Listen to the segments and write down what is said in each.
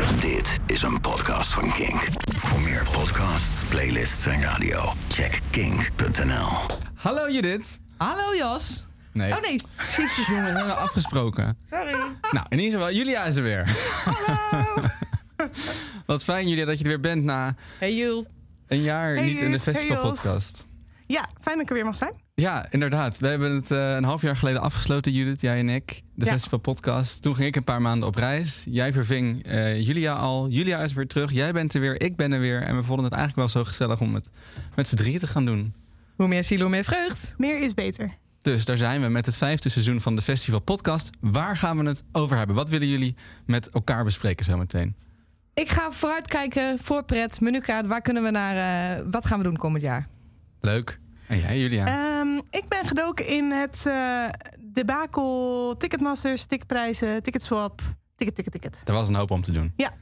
Dit is een podcast van Kink. Voor meer podcasts, playlists en radio, check kink.nl. Hallo Judith. Hallo Jos. Nee. Oh nee. Jezus we hebben afgesproken. Sorry. Nou, in ieder geval, Julia is er weer. Hallo. Wat fijn Julia dat je er weer bent na Hey Jul. een jaar Hey, niet in de. Hey, festivalpodcast. Ja, fijn dat ik er weer mag zijn. Ja, inderdaad. We hebben het eh, een half jaar geleden afgesloten, Judith, jij en ik. De Ja. festivalpodcast. Toen ging ik een paar maanden op reis. Jij verving eh, Julia al. Julia is weer terug. Jij bent er weer. Ik ben er weer. En we vonden het eigenlijk wel zo gezellig om het met z'n drieën te gaan doen. Hoe meer ziel, hoe meer vreugd. Meer is beter. Dus daar zijn we met het vijfde seizoen van de Festival Podcast. Waar gaan we het over hebben? Wat willen jullie met elkaar bespreken zometeen? Ik ga vooruitkijken, voorpret, menukaart. Waar kunnen we naar? eh, wat gaan we doen komend jaar? Leuk. En jij, Julia? Ehm, ik ben gedoken in het eh debakel Ticketmasters, ticketprijzen, ticketswap, ticket, ticket, ticket. er was een hoop om te doen. Ja.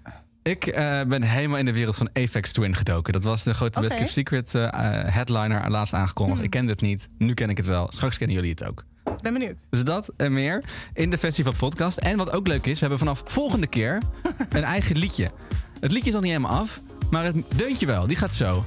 Ik eh, ben helemaal in de wereld van Apex Twin gedoken. Dat was de grote Oké. Best Kept Secret eh, headliner laatst aangekondigd. Hmm. Ik kende het niet. Nu ken ik het wel. Straks kennen jullie het ook. Ben benieuwd. Dus dat en meer in de Festival Podcast. En wat ook leuk is, we hebben vanaf volgende keer een eigen liedje. Het liedje is nog niet helemaal af, maar het deuntje wel. Die gaat zo.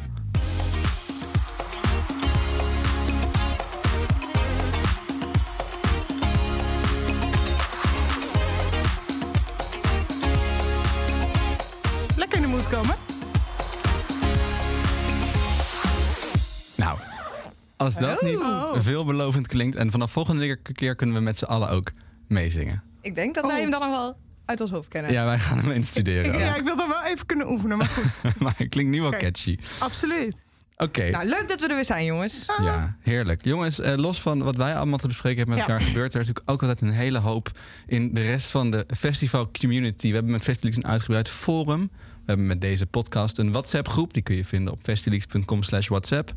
Als dat niet Oh. veelbelovend klinkt... en vanaf volgende keer kunnen we met z'n allen ook meezingen. Ik denk dat Oh. wij hem dan nog wel uit ons hoofd kennen. Ja, wij gaan hem instuderen. Ik, ja, ik wil dan wel even kunnen oefenen, maar goed. maar het klinkt nu wel catchy. Absoluut. Oké, Nou, leuk dat we er weer zijn, jongens. ja, heerlijk. Jongens, eh, los van wat wij allemaal te bespreken hebben met Ja. elkaar... gebeurt er natuurlijk ook altijd een hele hoop in de rest van de festival community. We hebben met Festileaks een uitgebreid forum. We hebben met deze podcast een WhatsApp-groep. Die kun je vinden op festileaks.com slash WhatsApp.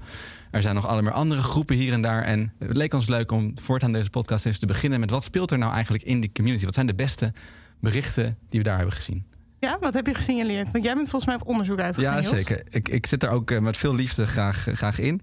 Er zijn nog allerlei andere groepen hier en daar. En het leek ons leuk om voortaan deze podcast eens te beginnen... met wat speelt er nou eigenlijk in die community? Wat zijn de beste berichten die we daar hebben gezien? Ja, wat heb je gesignaleerd? Want jij bent volgens mij op onderzoek uitgegaan, Ja, zeker. Ik, ik zit er ook eh, met veel liefde graag, eh, graag in.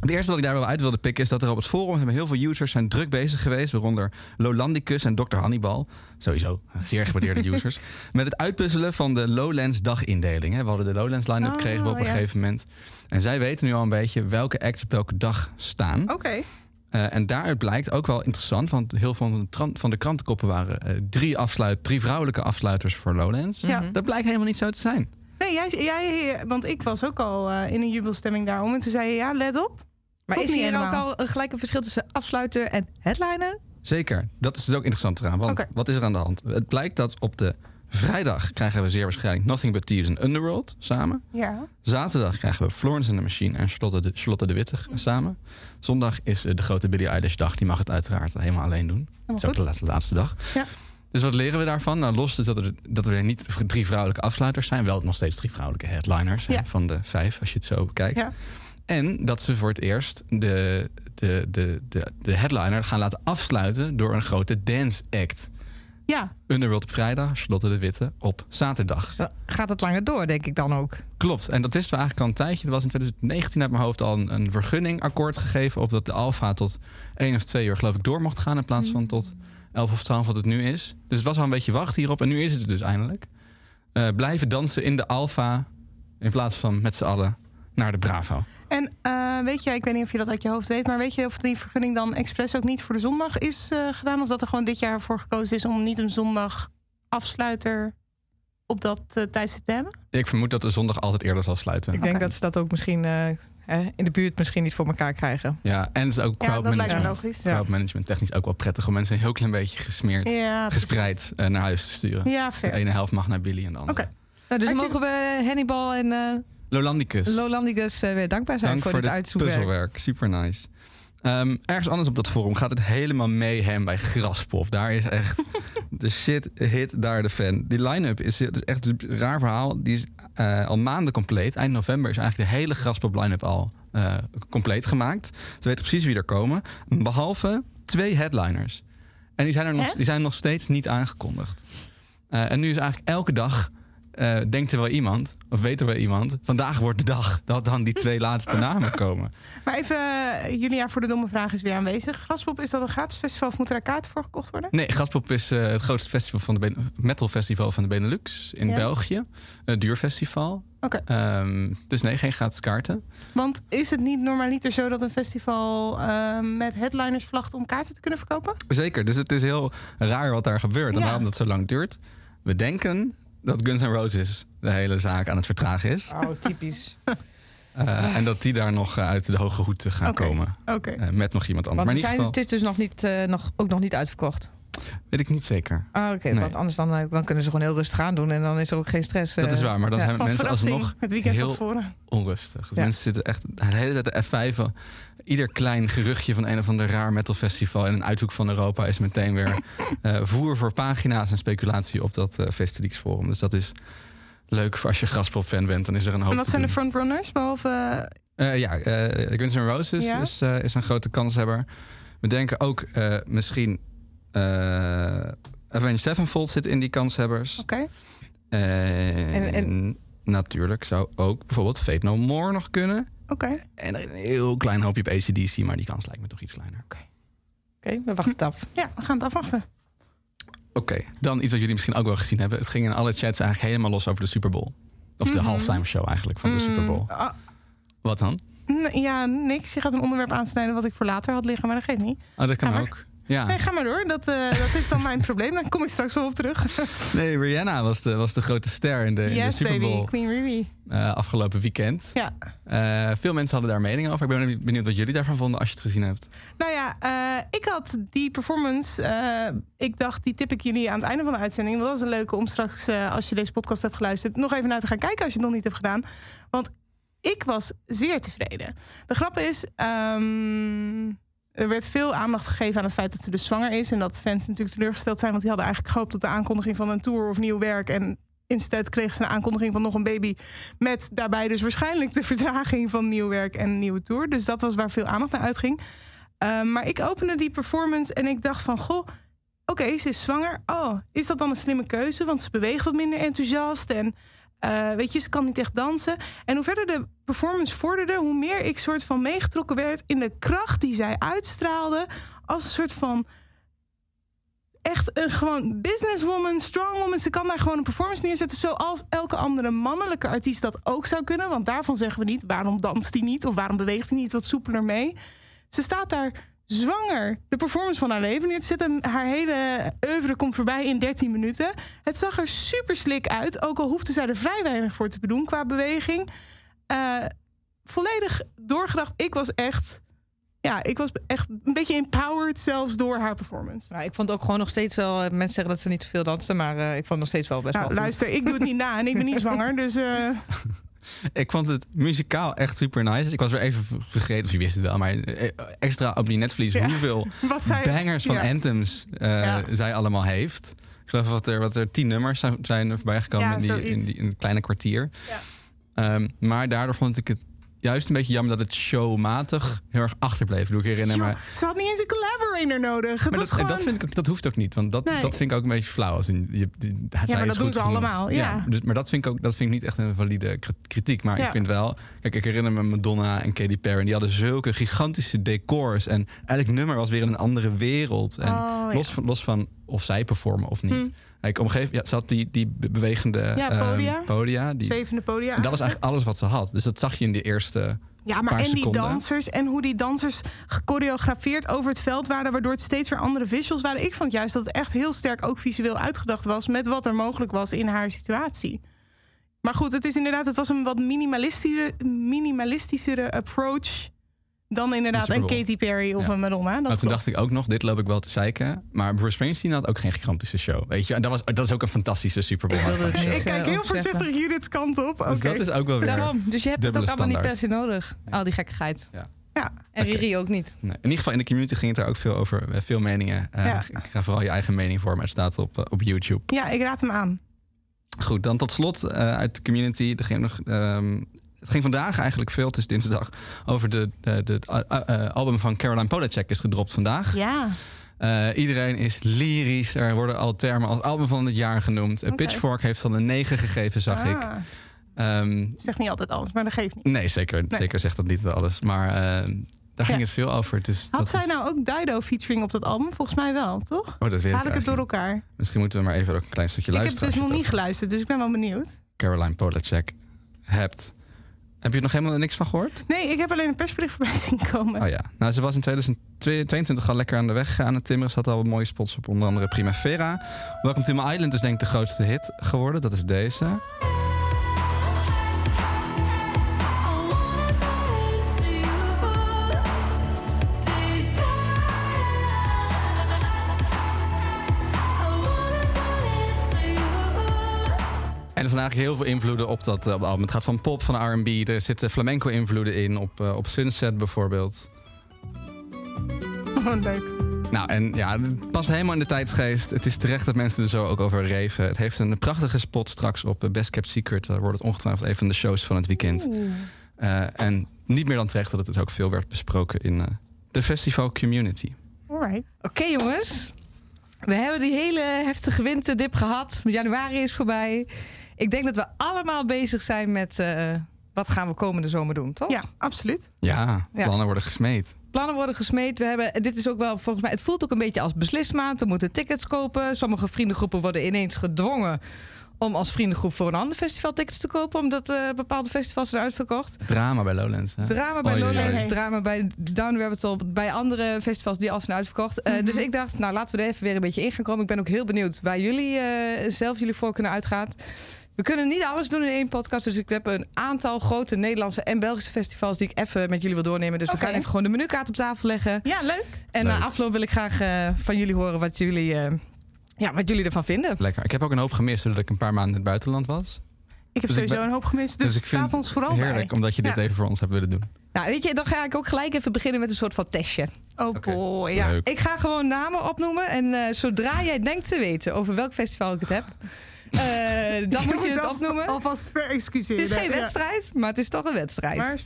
Het eerste wat ik daar wel uit wilde pikken is dat er op het forum hebben heel veel users zijn druk bezig geweest, waaronder Lolandicus en Dr. Hannibal. Sowieso, zeer gewaardeerde users. Met het uitpuzzelen van de Lowlands dagindeling. We hadden de Lowlands line-up Oh, gekregen op een ja. gegeven moment. En zij weten nu al een beetje welke acts op welke dag staan. Oké. Eh, en daaruit blijkt ook wel interessant, want heel veel van de, tran- van de krantenkoppen waren eh, drie, afsluit, drie vrouwelijke afsluiters voor Lowlands. Ja. Mhm. Dat blijkt helemaal niet zo te zijn. Nee, jij, jij, want ik was ook al eh, in een jubelstemming daarom. En toen zei je, ja, let op. Maar is niet hier ook al een gelijk een verschil tussen afsluiter en headliner? Zeker, dat is dus ook interessant eraan. Want Oké. wat is er aan de hand? Het blijkt dat op de vrijdag krijgen we zeer waarschijnlijk Nothing But Thieves en Underworld samen. Ja. Zaterdag krijgen we Florence and the Machine en Charlotte de, Charlotte de Witte samen. Zondag is eh, de grote Billie Eilish dag. Die mag het uiteraard helemaal alleen doen. Het is ook de laatste, laatste dag. Ja. Dus wat leren we daarvan? Nou, los is dat er, dat er niet drie vrouwelijke afsluiters zijn. Wel nog steeds drie vrouwelijke headliners hè, van de vijf, als je het zo bekijkt. Ja. En dat ze voor het eerst de, de, de, de, de headliner gaan laten afsluiten door een grote dance act. Ja. Underworld op vrijdag, Charlotte de Witte op zaterdag. Dan gaat het langer door, denk ik dan ook. Klopt, en dat wisten we eigenlijk al een tijdje. Er was in 2019 uit mijn hoofd al een, een vergunningakkoord gegeven... op dat de Alfa tot één of twee uur geloof ik door mocht gaan... in plaats van tot 11 of 12 wat het nu is. Dus het was al een beetje wachten hierop en nu is het er dus eindelijk. Eh, blijven dansen in de Alfa in plaats van met z'n allen naar de Bravo. En eh, weet je, ik weet niet of je dat uit je hoofd weet, maar weet je of die vergunning dan expres ook niet voor de zondag is eh, gedaan? Of dat er gewoon dit jaar voor gekozen is om niet een zondag afsluiter op dat eh, tijdstip te hebben? Ik vermoed dat de zondag altijd eerder zal sluiten. Ik denk dat ze dat ook misschien in de buurt misschien niet voor elkaar krijgen. Ja, en het is ook Ja, crowd dat lijkt me management. logisch. Ja. Crowd management technisch ook wel prettig om mensen een heel klein beetje gesmeerd, Ja, gespreid naar huis te sturen. Ja, De ene helft mag naar Billy en de andere. Oké. Nou, dus Had dan je- mogen we Hannibal en eh Lolandicus. Lolandicus eh, weer dankbaar zijn Dank voor, voor dit dit uitzoekwerk. puzzelwerk. Super nice. Ehm, ergens anders op dat forum gaat het helemaal mayhem bij Graspop. Daar is echt de shit hit daar de fan. Die line-up is, het is echt een raar verhaal. Die is eh, al maanden compleet. Eind november is eigenlijk de hele Graspop line-up al eh, compleet gemaakt. Ze weten precies wie er komen. Behalve twee headliners. En die zijn, er nog, Hè? die zijn nog steeds niet aangekondigd. En nu is eigenlijk elke dag eh, denkt er wel iemand, of weet er wel iemand, vandaag wordt de dag dat dan die twee laatste namen komen. Maar even, eh, Julia, voor de domme vraag is weer aanwezig. Graspop, is dat een gratis festival of moeten daar kaarten voor gekocht worden? Nee, Gaspop is eh, het grootste festival van de Ben- metal festival van de Benelux in Ja. België. Een duur festival. Oké. Ehm, dus nee, geen gratis kaarten. Want is het niet normaliter zo dat een festival eh, met headliners vlagt om kaarten te kunnen verkopen? Zeker, dus het is heel raar wat daar gebeurt en Ja. waarom dat zo lang duurt. We denken dat Guns N' Roses de hele zaak aan het vertragen is. Oh, typisch. Eh, en dat die daar nog eh, uit de hoge hoed gaan komen. Oké. Eh, met nog iemand anders. Want Maar zijn, geval het is dus nog niet, eh, nog, ook nog niet uitverkocht. weet ik niet zeker. Ah, Oké, Nee. want anders dan, dan kunnen ze gewoon heel rustig aan doen en dan is er ook geen stress. Dat is waar, maar dan ja. zijn mensen alsnog het weekend heel onrustig. Dus Ja. Mensen zitten echt de hele tijd de F5. Ieder klein geruchtje van een of ander raar metal festival in een uithoek van Europa is meteen weer eh, voer voor pagina's en speculatie op dat eh Festilix Forum. Dus dat is leuk voor als je Graspop fan bent. Dan is er een hoop En wat zijn de frontrunners? Behalve. Eh, ja, eh Guns N' Roses Ja. is, eh, is een grote kanshebber. We denken ook eh, misschien eh Avenged Sevenfold zit in die kanshebbers. Oké. En, En- en- natuurlijk zou ook bijvoorbeeld Fate No More nog kunnen. Oké. En er is een heel klein hoopje op ACDC, maar die kans lijkt me toch iets kleiner. Oké, we wachten het af. Ja, we gaan het afwachten. Oké, dan iets wat jullie misschien ook wel gezien hebben. Het ging in alle chats eigenlijk helemaal los over de Super Bowl. Of de Mhm. halftime show eigenlijk van de Super Bowl. Mm, ah, Wat dan? n- ja, niks. Je gaat een onderwerp aansnijden wat ik voor later had liggen, maar dat geeft niet. Oh, dat kan ook. Ja. Nee, ga maar door. Dat, eh, dat is dan mijn probleem. Daar kom ik straks wel op terug. Nee, Rihanna was de, was de grote ster in de, in de Super Bowl baby. Queen Riri. eh, afgelopen weekend. Ja. Eh, veel mensen hadden daar mening over. Ik ben benieuwd wat jullie daarvan vonden als je het gezien hebt. Nou ja, ik had die performance. ik dacht, die tip ik jullie aan het einde van de uitzending. Dat was een leuke om straks, als je deze podcast hebt geluisterd, nog even naar te gaan kijken als je het nog niet hebt gedaan. Want ik was zeer tevreden. De grap is, ehm, er werd veel aandacht gegeven aan het feit dat ze dus zwanger is. En dat fans natuurlijk teleurgesteld zijn, want die hadden eigenlijk gehoopt op de aankondiging van een tour of nieuw werk. En instead kreeg ze een aankondiging van nog een baby. Met daarbij dus waarschijnlijk de vertraging van nieuw werk en nieuwe tour. Dus dat was waar veel aandacht naar uitging. Um, maar ik opende die performance en ik dacht van... goh, oké, ze is zwanger. Oh, is dat dan een slimme keuze? Want ze beweegt wat minder enthousiast en... Uh, weet je, ze kan niet echt dansen. En hoe verder de performance vorderde, hoe meer ik soort van meegetrokken werd in de kracht die zij uitstraalde. Als een soort van echt een gewoon businesswoman, strongwoman. Ze kan daar gewoon een performance neerzetten zoals elke andere mannelijke artiest dat ook zou kunnen. Want daarvan zeggen we niet waarom danst hij niet of waarom beweegt hij niet wat soepeler mee. Ze staat daar zwanger de performance van haar leven neer te zetten. Haar hele oeuvre komt voorbij in 13 minuten. Het zag er super slik uit, ook al hoefde zij er vrij weinig voor te bedoen qua beweging. Uh, volledig doorgedacht. Ik was echt ja, ik was echt een beetje empowered zelfs door haar performance. Nou, ik vond ook gewoon nog steeds wel... Mensen zeggen dat ze niet te veel danste, maar uh, ik vond nog steeds wel best nou, wel goed. Luister, ik doe het niet na en ik ben niet zwanger, dus... Uh... Ik vond het muzikaal echt super nice. Ik was weer even vergeten, of je wist het wel, maar extra op die netvlies ja. hoeveel bangers van ja. anthems uh, ja. zij allemaal heeft. Ik geloof wat er, wat er tien nummers zijn, zijn voorbij gekomen in, die, in, die, in een kleine kwartier. Um, maar daardoor vond ik het juist een beetje jammer dat het showmatig heel erg achterbleef. Doe ik herinner Yo, me. Ze had niet eens een collaborator nodig. Het maar dat, gewoon... dat, vind ik ook, dat hoeft ook niet. Want dat, nee. dat vind ik ook een beetje flauw. Als in, je, die, ja, maar dat doen ze genoeg. allemaal. Ja. ja. dus, maar dat vind, ik ook, dat vind ik niet echt een valide kritiek. Maar ja. ik vind wel... Kijk, ik herinner me Madonna en Katy Perry. Die hadden zulke gigantische decors. En elk nummer was weer in een andere wereld. En oh, los, van, los van of zij performen of niet. Hm. Gegeven moment ja, zat die, die bewegende ja, podia. Um, podia die, Zwevende podia. En dat was eigenlijk alles wat ze had. Dus dat zag je in de eerste ja, maar en die dansers en hoe die dansers gechoreografeerd over het veld waren, waardoor het steeds weer andere visuals waren. Ik vond juist dat het echt heel sterk ook visueel uitgedacht was met wat er mogelijk was in haar situatie. Maar goed, het is inderdaad, het was een wat minimalistischere, minimalistischere approach dan inderdaad een Katy Perry of ja. een Madonna. Dat maar toen klopt. dacht ik ook nog, dit loop ik wel te zeiken. Maar Bruce Springsteen had ook geen gigantische show. Weet je, en dat, was, dat is ook een fantastische Super Bowl. Ik, ik kijk heel voorzichtig Judith's kant op. Dus dat is ook wel weer. Daarom. Dus je hebt het ook allemaal standaard. niet per se nodig. Al die gekkigheid. Ja. Ja. En Riri okay. ook niet. Nee. In ieder geval in de community ging het daar ook veel over. Veel meningen. Uh, ja. Ik ga vooral je eigen mening voor, maar het staat op, uh, op YouTube. Ja, ik raad hem aan. Goed, dan tot slot uh, uit de community. Er ging nog, um, het ging vandaag eigenlijk veel, het is dinsdag, over de, de, de uh, album van Caroline Polachek is gedropt vandaag. Ja. Eh, iedereen is lyrisch. Er worden al termen als album van het jaar genoemd. Eh. Pitchfork heeft al een 9 gegeven, zag ik. Ah, Ehm, Zegt niet altijd alles, maar dat geeft niet. nee, zeker, Nee. zeker zegt dat niet alles. Maar eh, daar ging Ja. het veel over. Dus Had dat zij is- nou ook Dido featuring op dat album? Volgens mij wel, toch? Oh, dat weet Haal ik het door elkaar? Misschien moeten we maar even ook een klein stukje Ik heb luisteren. dus nog niet geluisterd, dus ik ben wel benieuwd. Caroline Polacek hebt. Heb je er nog helemaal niks van gehoord? Nee, ik heb alleen een persbericht voorbij zien komen. Oh ja. Nou, ze was in 2022 al lekker aan de weg aan het timmeren. Ze had al wat mooie spots op onder andere Primavera. Welcome to my Island is denk ik de grootste hit geworden. Dat is deze. Eigenlijk heel veel invloeden op dat eh, album. Het gaat van pop, van R&B. Er zitten flamenco invloeden in. Op, eh, op Sunset bijvoorbeeld. Oh, leuk. Nou, en ja, het past helemaal in de tijdsgeest. Het is terecht dat mensen er zo ook over reven. Het heeft een prachtige spot straks op eh, Best Kept Secret. Daar wordt het ongetwijfeld een van de shows van het weekend. En niet meer dan terecht dat het ook veel werd besproken in de festival community. Alright. Oké jongens, we hebben die hele heftige winterdip gehad. Januari is voorbij. Ik denk dat we allemaal bezig zijn met eh, wat gaan we komende zomer doen, toch? Ja, absoluut. Ja, Ja. plannen worden gesmeed. Plannen worden gesmeed. We hebben, dit is ook wel volgens mij, het voelt ook een beetje als beslismaand. We moeten tickets kopen. Sommige vriendengroepen worden ineens gedwongen om als vriendengroep voor een ander festival tickets te kopen, omdat eh, bepaalde festivals zijn uitverkocht. Drama bij Lowlands. Hè? Drama bij oei, Lowlands, drama bij Down Rabbit Hole, bij andere festivals die al zijn uitverkocht. Eh, Mhm. Dus ik dacht, nou laten we er even weer een beetje in gaan komen. Ik ben ook heel benieuwd waar jullie eh, zelf jullie voor kunnen uitgaan. We kunnen niet alles doen in één podcast, dus ik heb een aantal grote Nederlandse en Belgische festivals die ik even met jullie wil doornemen. Dus we gaan even gewoon de menukaart op tafel leggen. Ja, leuk. En Leuk. na afloop wil ik graag eh, van jullie horen wat jullie, eh, ja, wat jullie ervan vinden. Lekker. Ik heb ook een hoop gemist doordat ik een paar maanden in het buitenland was. Ik heb Dus ik sowieso ben- een hoop gemist, dus, Dus ik vind ons vooral Heerlijk, bij. omdat je dit Ja. even voor ons hebt willen doen. Nou, weet je, dan ga ik ook gelijk even beginnen met een soort van testje. Oh Oké. boy. Ja, Leuk. ik ga gewoon namen opnoemen. En eh, zodra jij denkt te weten over welk festival ik het heb, dan moet je het opnoemen. Alvast per excuseer. Het is geen wedstrijd, maar het is toch een wedstrijd. Maar is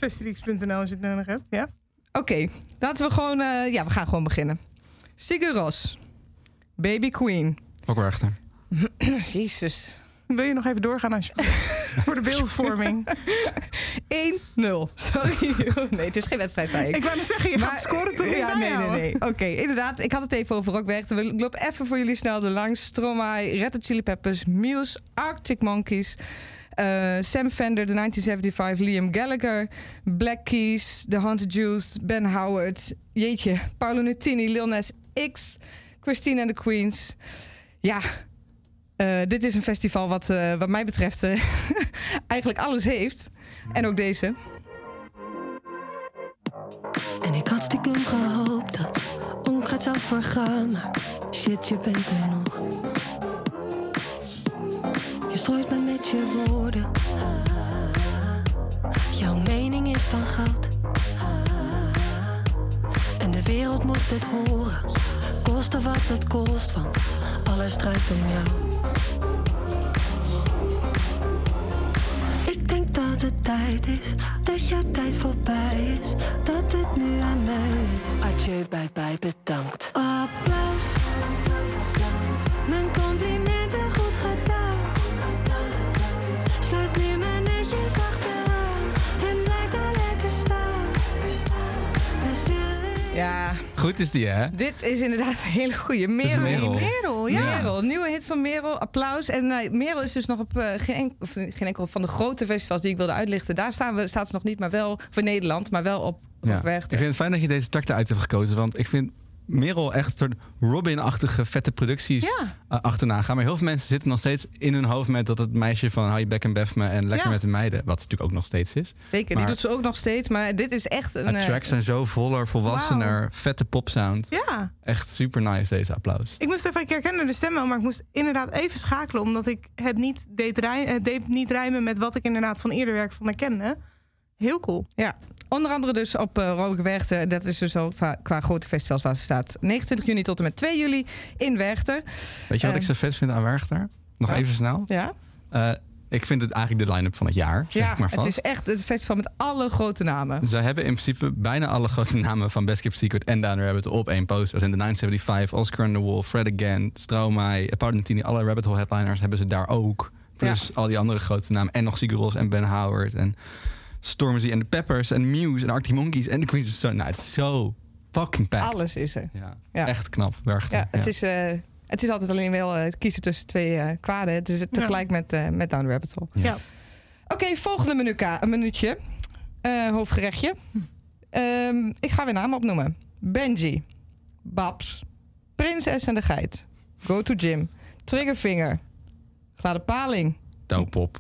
als je het nodig hebt, ja? Oké, laten we gewoon... eh, ja, we gaan gewoon beginnen. Sigur Ros. Baby Queen. Ook Werchter. Jezus. Wil je nog even doorgaan alsjeblieft? Voor de beeldvorming. 1-0. Sorry. Nee, het is geen wedstrijd, zei ik. Ik wou net zeggen, je gaat scoren toch niet Ja, nee, nee, nee. Oké, inderdaad. Ik had het even over Rockwerchter. Ik loop even voor jullie snel er langs. Stromae, Red Hot Chili Peppers, Muse, Arctic Monkeys... eh, Sam Fender, The 1975, Liam Gallagher, Black Keys, The Haunted Juice, Ben Howard, jeetje, Paolo Nutini, Lil Nas X, Christine and the Queens. Ja, eh, dit is een festival wat, eh, wat mij betreft eh, eigenlijk alles heeft. En ook deze. En ik had stiekem gehoopt dat onkruid zou vergaan. Maar shit, je bent er nog. Je strooit me met je woorden. Jouw mening is van goud. En de wereld moet het horen. Koste wat het kost, want alles draait om jou. Ik denk dat het tijd is, dat je tijd voorbij is, dat het nu aan mij is. Adieu, bye bye, bedankt. Applaus, mijn complimenten goed gedaan. Sluit nu maar netjes achteraan en blijf daar lekker staan. We zullen Ja, Goed is die, hè? dit is inderdaad een hele goede. Merel. Merel. Merel, ja. Merel, nieuwe hit van Merel. Applaus. En eh, Merel is dus nog op eh, geen, enkel, of, eh, geen enkel van de grote festivals die ik wilde uitlichten. Daar staan we, staat ze nog niet, maar wel voor Nederland, maar wel op, weg. Ik vind het fijn dat je deze tak eruit hebt gekozen. Want ik vind Merel echt een soort Robin-achtige vette producties Ja. eh, achterna gaan. Maar heel veel mensen zitten nog steeds in hun hoofd met dat het meisje van hou je bek en bef me en lekker Ja. met de meiden. Wat het natuurlijk ook nog steeds is. Zeker, die doet ze ook nog steeds. Maar dit is echt een... De eh, tracks zijn zo voller, volwassener, vette popsound. Ja. Echt super nice deze applaus. Ik moest even, ik herkende de stem wel, maar ik moest inderdaad even schakelen. Omdat ik het niet deed, rij, eh, deed niet rijmen met wat ik inderdaad van eerder werk van herkende. Heel cool. Ja, onder andere dus op uh, Werchter. Dat is dus va- qua grote festivals waar ze staat. 29 juni tot en met 2 juli in Werchter. Weet je wat ik zo vet vind aan Werchter? Nog Ja. even snel. Ja? Eh, ik vind het eigenlijk de line-up van het jaar, zeg ja, ik maar vast. het is echt het festival met alle grote namen. Zij hebben in principe bijna alle grote namen van Best Kept Secret en Down Rabbit op één poster. En de 975, Oscar and the Wolf, Fred Again, Stromae, Paudentini, alle Rabbit Hole headliners hebben ze daar ook. Plus al die andere grote namen. En nog Sigur en Ben Howard en Stormzy en de Peppers en Muse en Arctic Monkeys en de Queens of Stone. Nou, het is zo fucking packed. Alles is er. Ja, Ja. echt knap. Ja, het, Is, eh, het is altijd alleen wel eh, kiezen tussen twee eh, kwaden. Het is het tegelijk met, eh met Down the Rabbit Hole. Ja. Oké, volgende menuka, een minuutje. Eh, hoofdgerechtje. Ehm, ik ga weer namen opnoemen. Benji. Babs. Prinses en de Geit. Go to Gym. Triggerfinger. Glade Paling. Doopop,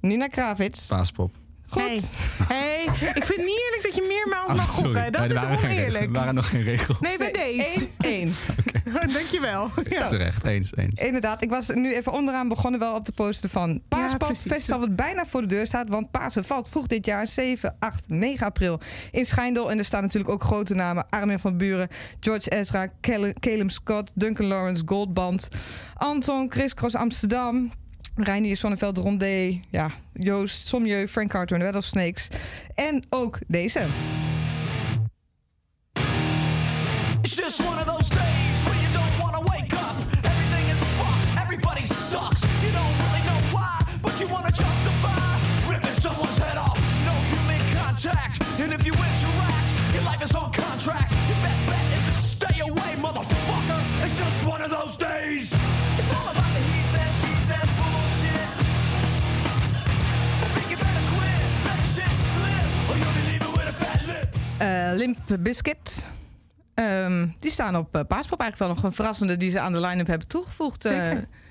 Nina Kravitz. paaspop. Goed. Hey. hey, ik vind het niet eerlijk dat je meermaals Oh, mag sorry. gokken. Dat er is oneerlijk. Er waren nog geen regels. Nee, bij deze. 1-1. Dankjewel. Ja. Terecht, eens, eens. Inderdaad, ik was nu even onderaan begonnen wel op de poster van Paaspop. precies. festival wat bijna voor de deur staat. Want Pasen valt vroeg dit jaar 7, 8, 9 april in Schijndel. En er staan natuurlijk ook grote namen. Armin van Buren, George Ezra, Caleb Scott, Duncan Lawrence, Goldband. Anton, Chris Cross Amsterdam. Reinier Sonneveld, Rondé, ja, Joost, Somjeu, Frank Carter en de Rattlesnakes. En ook deze. It's just one of those days where you don't wanna wake up. Everything is fucked, everybody sucks. You don't really know why, but you wanna justify ripping someone's head off. No human contact, and if you interact, your life is on Eh, Limp Biscuit. Ehm, die staan op eh, Paaspop. Eigenlijk wel nog een verrassende die ze aan de line-up hebben toegevoegd. eh,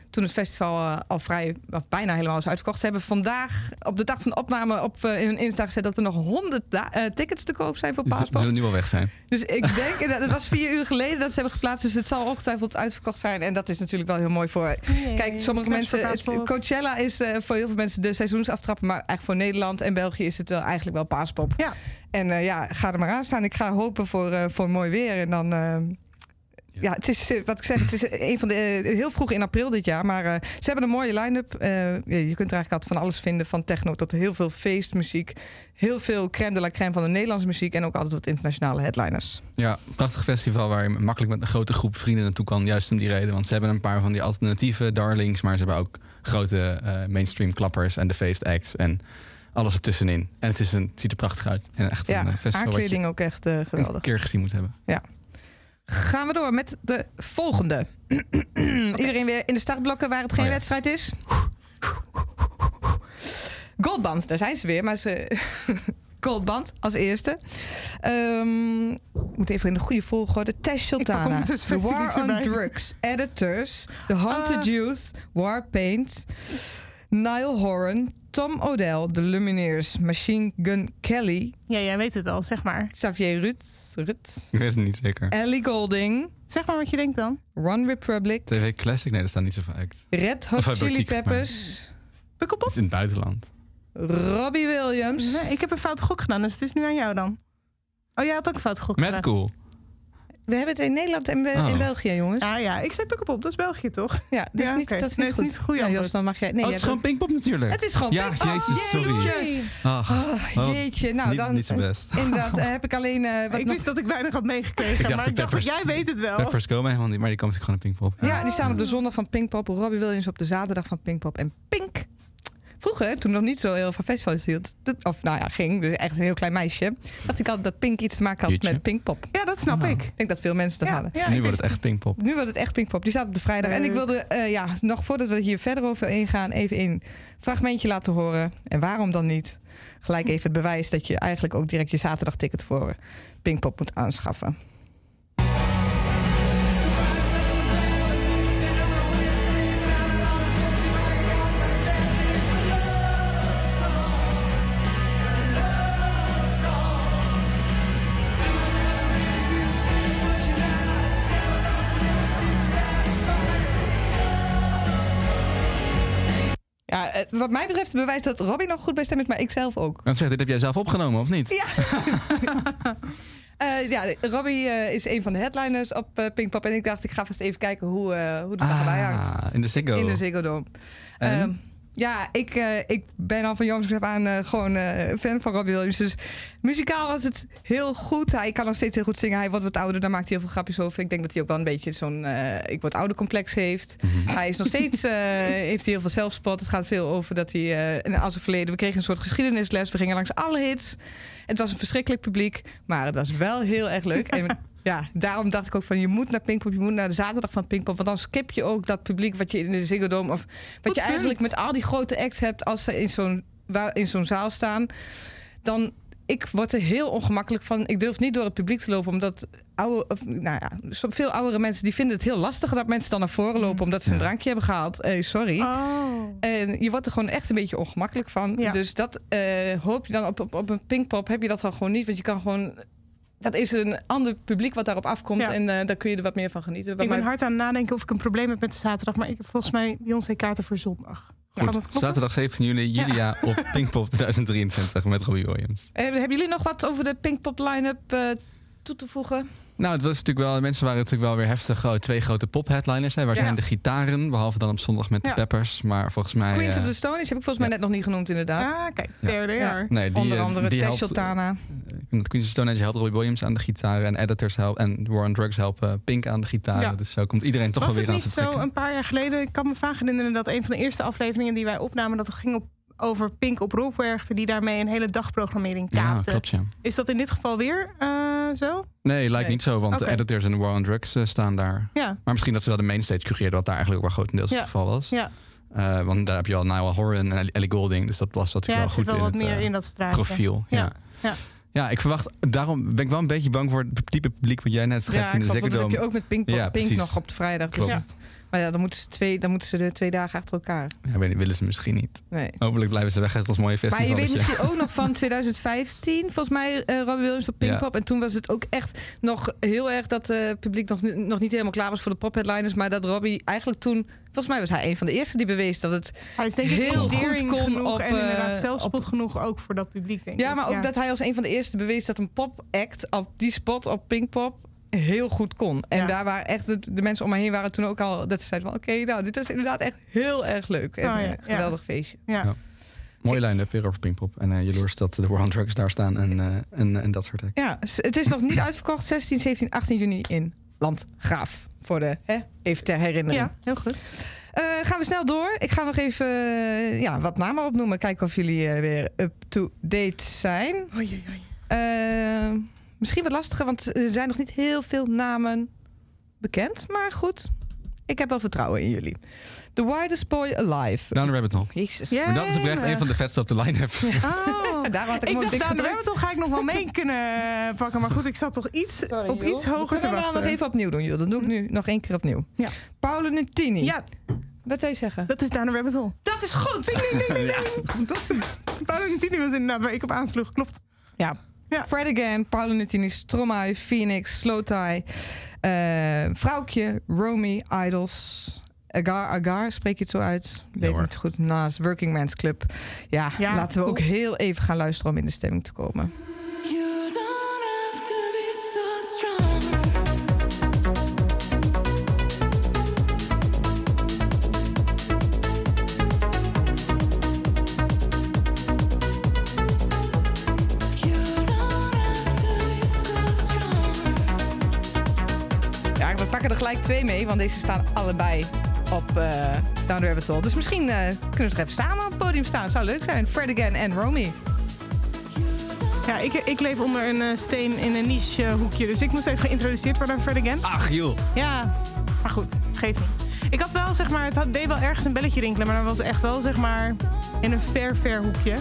toen het festival al vrij, of bijna helemaal is uitverkocht. Ze hebben vandaag op de dag van de opname op, in hun Insta gezet dat er nog 100 da- eh, tickets te koop zijn voor Ze Paaspop. zullen nu al weg zijn. Dus ik denk, en dat het was vier uur geleden dat ze hebben geplaatst. Dus het zal ongetwijfeld uitverkocht zijn. En dat is natuurlijk wel heel mooi voor. Kijk, sommige mensen. Het- Coachella is eh, voor heel veel mensen de seizoensaftrapper. Maar eigenlijk voor Nederland en België is het wel eigenlijk wel Paaspop. Ja. En eh, ja, ga er maar aan staan. Ik ga hopen voor, eh, voor mooi weer. En dan. eh, ja, het is wat ik zeg, het is een van de heel vroeg in april dit jaar. Maar ze hebben een mooie line-up. Ja, je kunt er eigenlijk altijd van alles vinden, van techno tot heel veel feestmuziek. Heel veel crème de la crème van de Nederlandse muziek en ook altijd wat internationale headliners. Ja, prachtig festival waar je makkelijk met een grote groep vrienden naartoe kan. Juist om die reden. Want ze hebben een paar van die alternatieve darlings. Maar ze hebben ook grote mainstream klappers en de feestacts. En alles ertussenin. En het, is een, het ziet er prachtig uit. En echt Ja, een eh, festival je ook echt eh, een geweldig. keer gezien moet hebben. Gaan we door met de volgende. Iedereen weer in de startblokken waar het geen Oh ja. wedstrijd is. Goldband, daar zijn ze weer, maar ze. Goldband als eerste. Ehm moet even in de goede volgorde. Pak Sultana. The War on. Drugs. Editors. The Haunted Ah. Youth. Warpaint. Nile Horan. Tom O'Dell. The Lumineers. Machine Gun Kelly. Ja, jij weet het al, zeg maar. Xavier. Rutt. Ik weet het niet zeker. Ellie Golding. Zeg maar wat je denkt dan. One Republic. TV Classic? Nee, daar staan niet zoveel acts. Red Hot Of uit Chili Boutique, Peppers. Het Pukkelpop? is in het buitenland. Robbie Williams. Nee, ik heb een fout gok gedaan, dus het is nu aan jou dan. Oh, jij had ook een fout gok Met gedaan. cool. We hebben het in Nederland en Be- Oh. in België, jongens. Ah ja, ik zei Pukkelpop, dat is België toch? Ja, dus Ja, niet, dat is Nee, niet is goed. niet het goede Ja, antwoord. Jos, dan mag jij... Nee, oh, het is gewoon Pinkpop natuurlijk. Het is gewoon Ja, Pinkpop. jezus, sorry. Jeetje. Ach, Oh, Oh, jeetje. Nou, niet, dan niet zo best. inderdaad eh, heb ik alleen eh, wat ik nog... wist dat ik weinig had meegekregen, Ik dacht maar ik dacht, Peppers- jij weet het wel. Peppers komen helemaal niet, maar die komen natuurlijk gewoon in Pinkpop. Ja, die staan op de zondag van Pinkpop. Robbie Williams op de zaterdag van Pinkpop. En Pink... Vroeger, toen nog niet zo heel veel festivals hield... dat- of nou ja, ging, dus echt een heel klein meisje... dacht ik altijd dat Pink iets te maken had Jeetje. met Pinkpop. Ja, dat snap Oh. ik. Ik denk dat veel mensen dat Ja, hadden. ja, nu wordt het echt Pinkpop. Nu wordt het echt Pinkpop. Die staat op de vrijdag. En ik wilde, eh, ja, nog voordat we hier verder over ingaan, even een fragmentje laten horen. En waarom dan niet? Gelijk even het bewijs dat je eigenlijk ook direct je zaterdagticket voor Pinkpop moet aanschaffen. Wat mij betreft bewijst dat Robbie nog goed bij stem is, maar ik zelf ook. Want zeg, dit heb jij zelf opgenomen, of niet? Ja. Eh, ja, Robbie eh, is een van de headliners op eh, Pinkpop. En ik dacht, ik ga vast even kijken hoe, eh hoe het er bij hangt. Ah, in de Ziggo. In de Ziggo Dome. Ja, ik, eh, ik ben al van jongs af aan eh, gewoon eh, fan van Robbie Williams. Dus muzikaal was het heel goed. Hij kan nog steeds heel goed zingen. Hij wordt wat ouder, daar maakt hij heel veel grapjes over. Ik denk dat hij ook wel een beetje zo'n ik word ouder complex heeft. Hij is nog steeds, heeft hij heel veel zelfspot. Het gaat veel over dat hij, en als het verleden, we kregen een soort geschiedenisles. We gingen langs alle hits. Het was een verschrikkelijk publiek, maar het was wel heel erg leuk. En ja, daarom dacht ik ook van je moet naar Pinkpop, je moet naar de zaterdag van Pinkpop, want dan skip je ook dat publiek wat je in de Ziggo Dome of wat Goed je eigenlijk punt. met al die grote acts hebt als ze in zo'n waar- in zo'n zaal staan, dan ik word er heel ongemakkelijk van. Ik durf niet door het publiek te lopen, omdat oude, of, nou ja, zo- veel oudere mensen die vinden het heel lastig dat mensen dan naar voren lopen omdat ze een Ja. drankje hebben gehaald. Eh, sorry. Oh. En je wordt er gewoon echt een beetje ongemakkelijk van. Ja. Dus dat eh, hoop je dan op, op, op een Pinkpop heb je dat dan gewoon niet. Want je kan gewoon... Dat is een ander publiek wat daarop afkomt. Ja. En eh, daar kun je er wat meer van genieten. Wat Ik ben mij- hard aan het nadenken of ik een probleem heb met de zaterdag. Maar ik heb volgens mij Beyoncé kaarten voor zondag. Goed, kloppen? zaterdag 17 juli, Julia op Pinkpop 2023 met Robbie Williams. Eh, hebben jullie nog wat over de Pinkpop line-up eh, toe te voegen? Nou, het was natuurlijk wel, mensen waren natuurlijk wel weer heftig. Oh, twee grote pop-headliners. Hè. Waar Ja. zijn de gitaren? Behalve dan op zondag met Ja. de Peppers. Maar volgens mij... Queens eh, of the Stonies heb ik volgens mij net nog niet genoemd inderdaad. Ah, kijk, Ja. there they Ja. are. nee, die, Onder eh, andere die helpt, Sultana. eh, Queens of Stone Age helpt Robbie Williams aan de gitaren. En editors helpen. En War on Drugs helpen Pink aan de gitaren. Ja. Dus zo komt iedereen toch Was wel het weer aan niet zijn zo trekken. een paar jaar geleden? Ik kan me vaak herinneren dat een van de eerste afleveringen die wij opnamen... dat het ging op, over Pink op Rob werkte... die daarmee een hele dagprogrammering Ja, kaapte. klopt ja. Is dat in dit geval weer eh, zo? Nee, lijkt Nee. niet zo. Want de editors en War on Drugs eh, staan daar. Ja, Maar misschien dat ze wel de mainstage cureerden. Wat daar eigenlijk ook wel grotendeels Ja. het geval was. ja. Eh, want daar heb je al Niall Horan en Ellie Goulding. Dus dat was wat ja wel goed wel in wat het meer in dat straatje. profiel. Ja. Ja. Ja. Ja. ik verwacht... Daarom ben ik wel een beetje bang voor het type publiek... wat jij net schetst in de want dat heb je ook met Pink precies. nog op de vrijdag. Dus- Klopt. Maar ja, dan moeten, ze twee, dan moeten ze de twee dagen achter elkaar. Ja, weet niet, willen ze misschien niet. Nee. Hopelijk blijven ze weg uit ons mooie Maar festival. je weet misschien ook nog van 2015, volgens mij, eh Robbie Williams op Pinkpop. En toen was het ook echt nog heel erg dat het publiek nog, nog niet helemaal klaar was voor de popheadliners. Maar dat Robbie eigenlijk toen, volgens mij was hij een van de eerste die bewees dat het... Hij is denk ik Heel goed kon genoeg op, en eh, inderdaad zelfspot op- genoeg ook voor dat publiek, denk Ja, ik. maar ook dat hij als een van de eerste bewees dat een popact op die spot op Pinkpop heel goed kon. En Ja. daar waren echt, de, de mensen om me heen waren toen ook al, dat ze zeiden van oké, nou dit is inderdaad echt heel erg leuk. En Oh, ja, eh, ja. geweldig feestje. Ja. Ja. Mooie line-up weer over Pinkpop. En uh, jaloers dat de War on Drugs daar staan en, uh, en, en dat soort dingen. Ja, het is nog niet uitverkocht. 16, 17, 18 juni in Landgraaf. Voor de, hè, even ter herinnering. ja, heel goed. Eh, gaan we snel door. Ik ga nog even eh, ja, wat namen opnoemen. Kijken of jullie eh, weer up-to-date zijn. Oei, oei, oei. Misschien wat lastiger, want er zijn nog niet heel veel namen bekend. Maar goed, ik heb wel vertrouwen in jullie. The Widest Boy Alive. Down the Rabbit Hole. Jezus. Ja. Maar dat is oprecht een van de vetste op de line-up. Oh. Daar had ik, Ik dacht, rabbit hole ga ik nog wel mee kunnen pakken. Maar goed, ik zat toch iets, Sorry, op joh. iets hoger We te wachten. nog even opnieuw doen, joh. Dan doe ik nu nog één keer opnieuw. Ja. Paolo Nutini. Ja, Wat zou je zeggen? dat is Down the Rabbit Hole. Dat is goed! Fantastisch. Paolo Nutini was inderdaad waar ik op aansloeg. Klopt. Ja. Ja. Fred Again, Paolo Nutini, Stromae, Phoenix, Slowthai, eh Vrouwtje, Romy, Idols, Agar, Agar, spreek je het zo uit? Weet niet goed. Naast Working Man's Club. Ja, Ja, laten we ook heel even gaan luisteren om in de stemming te komen. Pakken er gelijk twee mee, want deze staan allebei op eh Down the Rabbit Hole. Dus misschien eh, kunnen we er even samen op het podium staan. Zou leuk zijn. Fred Again en Romy. Ja, ik, ik leef onder een eh, steen in een niche hoekje. Dus ik moest even geïntroduceerd worden aan Fred Again. Ach joh. Ja, maar goed, geeft niet. Ik had wel, zeg maar, het had, deed wel ergens een belletje rinkelen. Maar dat was echt wel, zeg maar, in een ver, ver hoekje.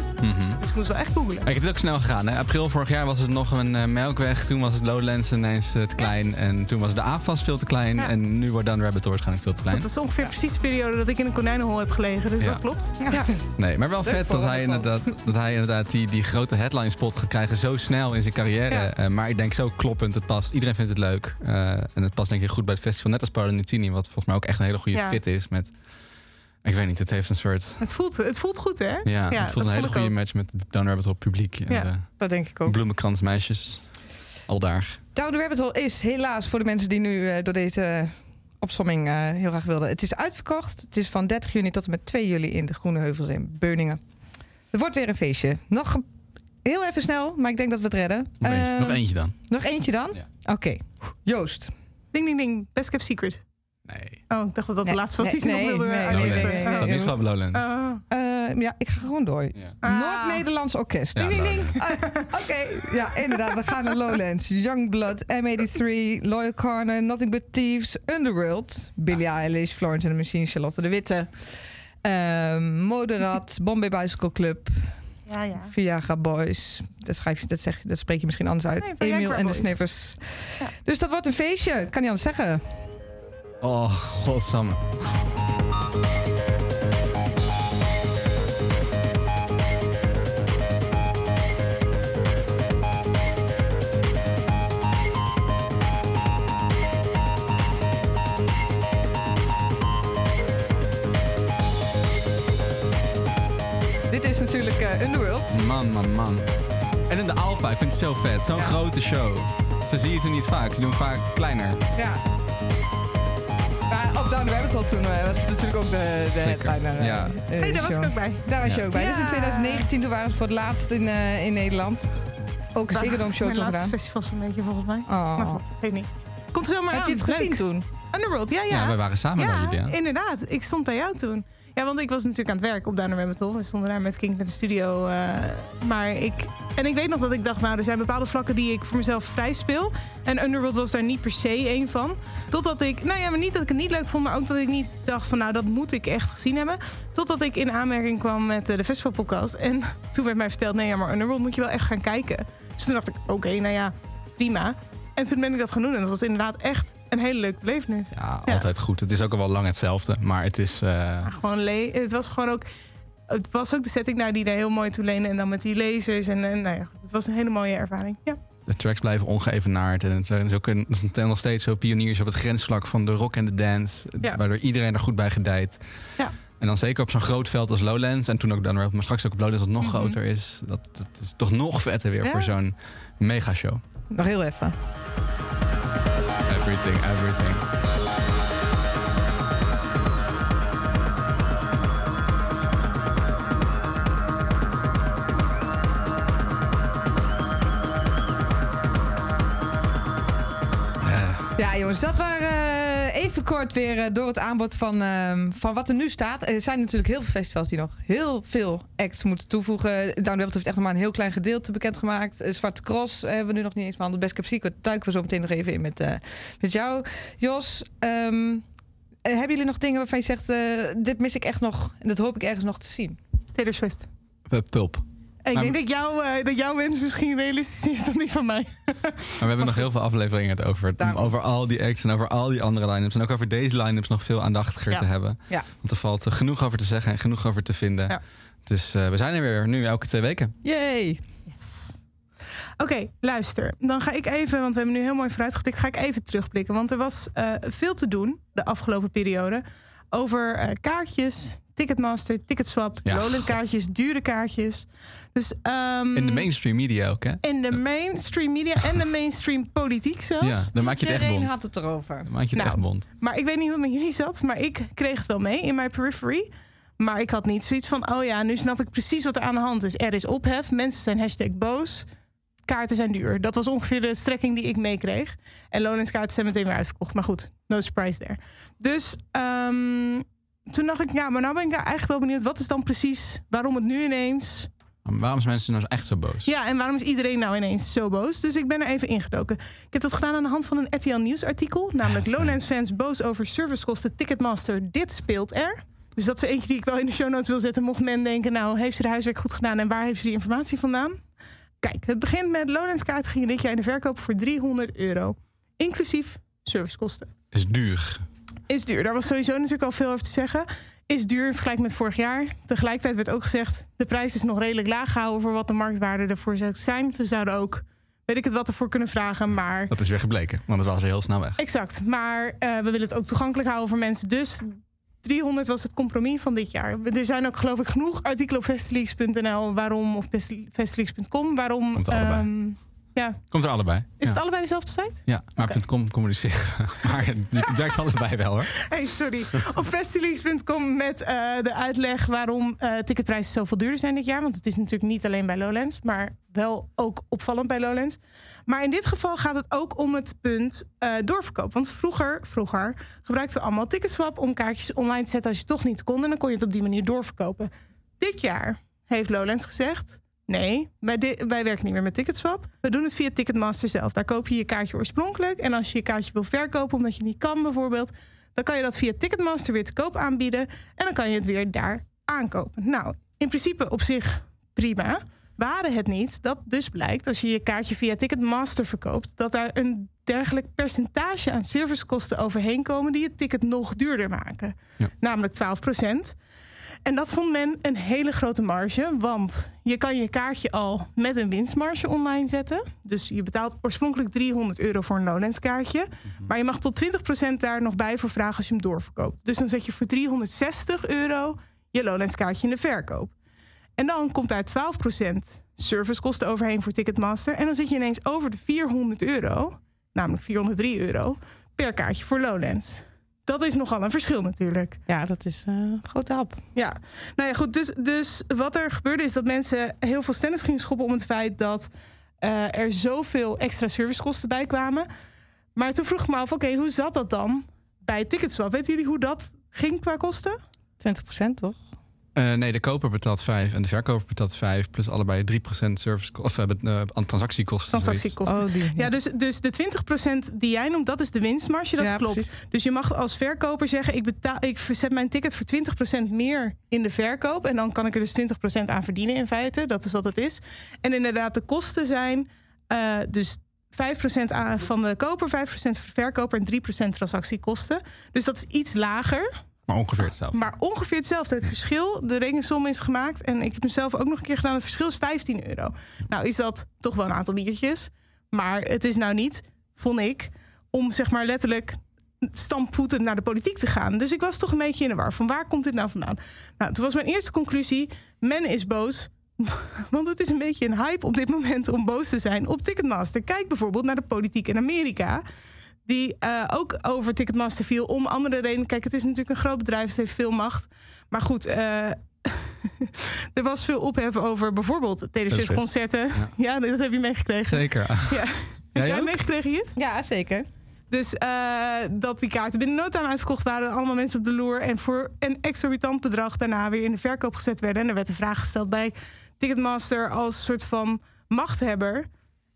Dus ik moest wel echt googelen. Kijk, het is ook snel gegaan. Hè? April vorig jaar was het nog een eh, melkweg. Toen was het Lowlands ineens eh, te klein. En toen was de AFAS veel te klein. Ja. En nu wordt Down the Rabbit waarschijnlijk veel te klein. Dat is ongeveer precies de periode dat ik in een konijnenhol heb gelegen. Dus dat klopt. Ja. Nee, maar wel Leuk vet dat hij, inderdaad, dat hij inderdaad die, die grote headline spot gaat krijgen zo snel in zijn carrière. Eh, maar ik denk zo kloppend, het past. Iedereen vindt het leuk. En het past denk ik goed bij het festival. Net als Paolo Nutini, wat volgens mij ook echt een hele goede fit is met... Ik weet niet, het heeft een soort... Het voelt, het voelt goed, hè? Ja, het voelt een hele goede ook. match met het Down Rabbit Hole publiek. En Ja. de Dat denk ik ook. bloemenkransmeisjes. Al daar. Down the Rabbit Hole is helaas voor de mensen die nu eh, door deze opsomming eh, heel graag wilde. Het is uitverkocht. Het is van 30 juni tot en met 2 juli in de Groene Heuvels in Beuningen. Het wordt weer een feestje. Nog een- heel even snel, maar ik denk dat we het redden. Nog eentje, Eh, nog eentje dan. Nog eentje dan? Ja. Oké. Joost. Ding, ding, ding. Best kept secret. Nee. Oh, ik dacht dat dat Nee, de laatste was die ze nee, nog wilde nee, nee. Lowlands. nee, staat nee. Lowlands. Oh. Eh, ja, ik ga gewoon door. Ja. Ah. Noord-Nederlands Orkest. Ja, Ding, ding, ding. Lowlands. Ah, Oké, ja, inderdaad. We gaan naar Lowlands. Youngblood, M83, Loyal Corner, Nothing But Thieves, Underworld, Billie Eilish, Florence and the Machine, Charlotte de Witte, ehm, Moderat, Bombay Bicycle Club, Ja, ja. Viagra Boys. Dat, schrijf je, dat, zeg, je- dat spreek je misschien anders uit. Nee, Emil en de. Ja. Dus dat wordt een feestje. Kan niet anders zeggen. Oh, godsamme. Dit is natuurlijk eh, Underworld. Man, man, man. En in de Alpha, ik vind het zo vet. Zo'n Ja. grote show. Zo zie je ze niet vaak. Ze doen vaak kleiner. Ja. Down the Rabbit Hole toen eh, was het natuurlijk ook de, de headliner. eh, Ja. eh, hey, daar was ik ook bij. Daar was je ook bij. Dus in Ja. 2019 toen waren ze voor het laatst in, eh, in Nederland. Ook een Ziggo Dome show Mijn toen laatste festival zo'n beetje volgens mij. Oh. Maar goed, weet niet. Komt er zomaar Heb aan. je het gezien Leuk. toen? Underworld, ja, ja. Ja, wij waren samen ja, met jullie. Ja. inderdaad. Ik stond bij jou toen. Ja, want ik was natuurlijk aan het werk op Down Rabbit Hole. We stonden daar met Kink met de studio. eh, maar ik... En ik weet nog dat ik dacht, nou, er zijn bepaalde vlakken die ik voor mezelf vrij speel. En Underworld was daar niet per se één van. Totdat ik... Nou ja, maar niet dat ik het niet leuk vond, maar ook dat ik niet dacht van, nou, dat moet ik echt gezien hebben. Totdat ik in aanmerking kwam met eh, de festivalpodcast. En toen werd mij verteld, nee, ja, maar Underworld moet je wel echt gaan kijken. Dus toen dacht ik, oké, nou ja, prima. En toen ben ik dat gaan doen. En dat was inderdaad echt een hele leuke belevenis. Ja, Ja. altijd goed. Het is ook al wel lang hetzelfde. Maar het is... eh, Ja, gewoon le het was gewoon ook. Het was ook de setting daar die daar heel mooi toe lenen. En dan met die lasers. En, en nou ja, het was een hele mooie ervaring. Ja. de tracks blijven ongeëvenaard. En het zijn ook een, het zijn nog steeds zo pioniers op het grensvlak van de rock en de dance. Ja. Waardoor iedereen er goed bij gedijt. Ja. En dan zeker op zo'n groot veld als Lowlands. En toen ook dan, maar straks ook op Lowlands dat nog Mhm. groter is. Dat, dat is toch nog vetter weer Ja. voor zo'n megashow. Nog heel even. Everything, everything. Ja, jongens, dat waren eh, even kort weer eh, door het aanbod van, ehm, van wat er nu staat. Er zijn natuurlijk heel veel festivals die nog heel veel acts moeten toevoegen. Down the Rabbit heeft echt nog maar een heel klein gedeelte bekendgemaakt. Uh, Zwarte Cross eh, hebben we nu nog niet eens behandeld. Best Kept Secret duiken we zo meteen nog even in met, eh, met jou. Jos, ehm, eh, hebben jullie nog dingen waarvan je zegt... eh, dit mis ik echt nog en dat hoop ik ergens nog te zien? Taylor Swift. eh, Pulp. Ik Maar- denk dat, jou, eh, dat jouw wens misschien realistischer is dan die van mij. Maar we hebben nog heel veel afleveringen het over. Daarom. Over al die acts en over al die andere line-ups. En ook over deze line-ups nog veel aandachtiger Ja. te hebben. Ja. Want er valt genoeg over te zeggen en genoeg over te vinden. Ja. Dus eh, we zijn er weer nu elke twee weken. Yay! Yes. Oké, luister. Dan ga ik even, want we hebben nu heel mooi vooruitgeblikt, ga ik even terugblikken. Want er was eh, veel te doen de afgelopen periode over eh, kaartjes, Ticketmaster, Ticketswap, Ja, Lowland kaartjes, dure kaartjes. Dus, ehm, In de mainstream media ook, hè? in de mainstream media en de mainstream politiek zelfs. Ja, dan maak je het echt Iedereen bond. had het erover. Dan maak je het Nou, echt bond. Maar ik weet niet hoe het met jullie zat, maar ik kreeg het wel mee in mijn periphery. Maar ik had niet zoiets van, oh ja, nu snap ik precies wat er aan de hand is. Er is ophef, mensen zijn hashtag boos, kaarten zijn duur. Dat was ongeveer de strekking die ik meekreeg. En Lowlands kaarten zijn meteen weer uitverkocht. Maar goed, no surprise there. Dus ehm, toen dacht ik, ja, maar nou ben ik eigenlijk wel benieuwd... wat is dan precies, waarom het nu ineens... Waarom zijn mensen nou echt zo boos? Ja, en waarom is iedereen nou ineens zo boos? Dus ik ben er even ingedoken. Ik heb dat gedaan aan de hand van een RTL Nieuws artikel. Namelijk. Lowlands fans boos over servicekosten Ticketmaster. Dit speelt er. Dus dat is eentje die ik wel in de show notes wil zetten. Mocht men denken, nou, heeft ze de huiswerk goed gedaan... en waar heeft ze die informatie vandaan? Kijk, het begint met Lowlands kaart gingen dit jaar in de verkoop voor 300 euro. Inclusief servicekosten. Is duur. Is duur. Daar was sowieso natuurlijk al veel over te zeggen. Is duur in vergelijking met vorig jaar. Tegelijkertijd werd ook gezegd... de prijs is nog redelijk laag gehouden... voor wat de marktwaarde ervoor zou zijn. We zouden ook, weet ik het wat, ervoor kunnen vragen. Maar Dat is weer gebleken, want het was er heel snel weg. exact. Maar eh, we willen het ook toegankelijk houden voor mensen. Dus 300 was het compromis van dit jaar. Er zijn ook geloof ik genoeg artikelen op festileaks.nl... waarom, of festi- festileaks.com... waarom Ja. Komt er allebei. Is ja. het allebei dezelfde site? Ja, maar .com communiceren. maar het werkt allebei wel hoor. Hey, sorry. Op festileaks.com met eh, de uitleg waarom eh, ticketprijzen zoveel duurder zijn dit jaar. Want het is natuurlijk niet alleen bij Lowlands, maar wel ook opvallend bij Lowlands. Maar in dit geval gaat het ook om het punt eh, doorverkoop. Want vroeger, vroeger gebruikten we allemaal Ticketswap om kaartjes online te zetten als je toch niet kon. En dan kon je het op die manier doorverkopen. Dit jaar heeft Lowlands gezegd. Nee, wij, werken niet meer met Ticketswap. We doen het via Ticketmaster zelf. Daar koop je je kaartje oorspronkelijk. En als je je kaartje wil verkopen omdat je niet kan bijvoorbeeld... dan kan je dat via Ticketmaster weer te koop aanbieden. En dan kan je het weer daar aankopen. Nou, in principe op zich prima. Waren het niet dat dus blijkt als je je kaartje via Ticketmaster verkoopt... dat daar een dergelijk percentage aan servicekosten overheen komen... die het ticket nog duurder maken. Ja. Namelijk 12 en dat vond men een hele grote marge. Want je kan je kaartje al met een winstmarge online zetten. Dus je betaalt oorspronkelijk 300 euro voor een Lowlands kaartje. Maar je mag tot 20% daar nog bij voor vragen als je hem doorverkoopt. Dus dan zet je voor 360 euro je Lowlands kaartje in de verkoop. En dan komt daar 12% servicekosten overheen voor Ticketmaster. En dan zit je ineens over de 400 euro, namelijk 403 euro, per kaartje voor Lowlands. Dat is nogal een verschil natuurlijk. Ja, dat is eh, een grote hap. Ja, nou ja, goed. Dus, dus wat er gebeurde is dat mensen heel veel stennis gingen schoppen om het feit dat eh, er zoveel extra servicekosten bij kwamen. Maar toen vroeg ik me af, oké, hoe zat dat dan bij Ticketswap? Weten jullie hoe dat ging qua kosten? 20% toch? Eh, nee, de koper betaalt 5 en de verkoper betaalt 5, plus allebei 3% service of uh, uh, aan transactiekosten. Transactiekosten. Oh, die, ja. dus, dus de 20% die jij noemt, dat is de winstmarge. Dat Ja, klopt. precies. Dus je mag als verkoper zeggen: ik, betaal, ik zet mijn ticket voor 20% meer in de verkoop. En dan kan ik er dus 20% aan verdienen in feite. Dat is wat het is. En inderdaad, de kosten zijn eh, dus 5% aan- van de koper, 5% voor de verkoper en 3% transactiekosten. Dus dat is iets lager. Maar ongeveer hetzelfde. Maar ongeveer hetzelfde. Het verschil, de rekensom is gemaakt. En ik heb mezelf ook nog een keer gedaan. Het verschil is 15 euro. Nou is dat toch wel een aantal biertjes. Maar het is nou niet, vond ik, om zeg maar letterlijk stampvoetend naar de politiek te gaan. Dus ik was toch een beetje in de war. Van waar komt dit nou vandaan? Nou, toen was mijn eerste conclusie. Men is boos. Want het is een beetje een hype op dit moment om boos te zijn op Ticketmaster. Kijk bijvoorbeeld naar de politiek in Amerika die eh, ook over Ticketmaster viel om andere redenen. Kijk, het is natuurlijk een groot bedrijf, het heeft veel macht. Maar goed, eh, er was veel ophef over bijvoorbeeld Taylor concerten. Ja. Ja, dat heb je meegekregen. Zeker. Ja. Heb jij meegekregen hier? Ja, zeker. Dus eh, dat die kaarten binnen no time uitverkocht waren, allemaal mensen op de loer en voor een exorbitant bedrag daarna weer in de verkoop gezet werden. En er werd een vraag gesteld bij Ticketmaster als soort van machthebber.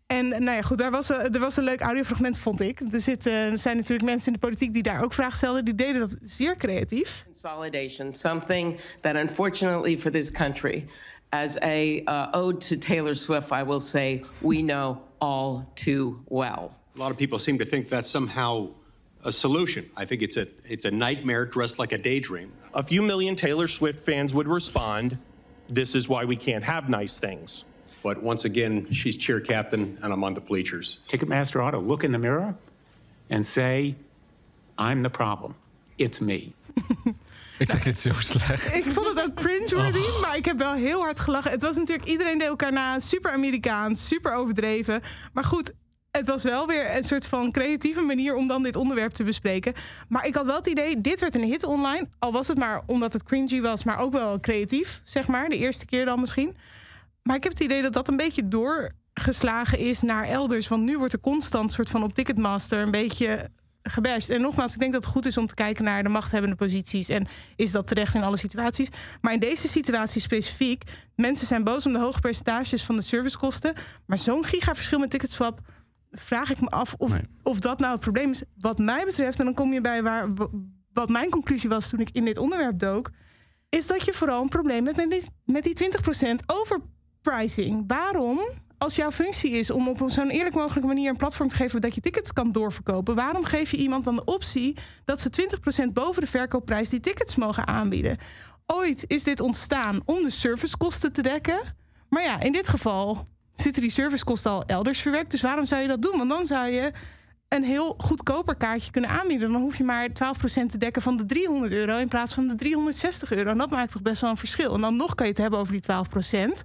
En nou ja, goed, daar was, een- er was een leuk audiofragment, vond ik. Er, zitten, er zijn natuurlijk mensen in de politiek die daar ook vragen stelden. Die deden dat zeer creatief. Consolidation, something that unfortunately for this country, as a uh, ode to Taylor Swift, I will say we know all too well. A lot of people seem to think that's somehow a solution. I think it's a it's a nightmare dressed like a daydream. A few million Taylor Swift fans would respond, This is why we can't have nice things. But once again, she's cheer captain, and I'm on the bleachers. Ticketmaster ought to look in the mirror and say, I'm the problem. It's me. Ik vind dit zo slecht. Ik vond het ook cringe-worthy, maar ik heb wel heel hard gelachen. Het was natuurlijk, iedereen deed elkaar na. Super Amerikaans, super overdreven. Maar goed, het was wel weer een soort van creatieve manier om dan dit onderwerp te bespreken. Maar ik had wel het idee, dit werd een hit online. Al was het maar omdat het cringy was, maar ook wel creatief, zeg maar. De eerste keer dan misschien. Maar ik heb het idee dat dat een beetje doorgeslagen is naar elders. Want nu wordt er constant soort van op Ticketmaster een beetje gebashed. En nogmaals, ik denk dat het goed is om te kijken naar de machthebbende posities. En is dat terecht in alle situaties? Maar in deze situatie specifiek, mensen zijn boos om de hoge percentages van de servicekosten. Maar zo'n gigaverschil met Ticketswap vraag ik me af of, Nee. of dat nou het probleem is. Wat mij betreft, en dan kom je bij waar, wat mijn conclusie was toen ik in dit onderwerp dook, is dat je vooral een probleem hebt met die, met die 20% overpricing. Waarom? Als jouw functie is om op zo'n eerlijk mogelijke manier een platform te geven dat je tickets kan doorverkopen, waarom geef je iemand dan de optie dat ze 20% boven de verkoopprijs die tickets mogen aanbieden? Ooit is dit ontstaan om de servicekosten te dekken. Maar ja, in dit geval zitten die servicekosten al elders verwerkt. Dus waarom zou je dat doen? Want dan zou je een heel goedkoper kaartje kunnen aanbieden. Dan hoef je maar 12% te dekken van de 300 euro in plaats van de 360 euro. En dat maakt toch best wel een verschil. En dan nog kan je het hebben over die 12%.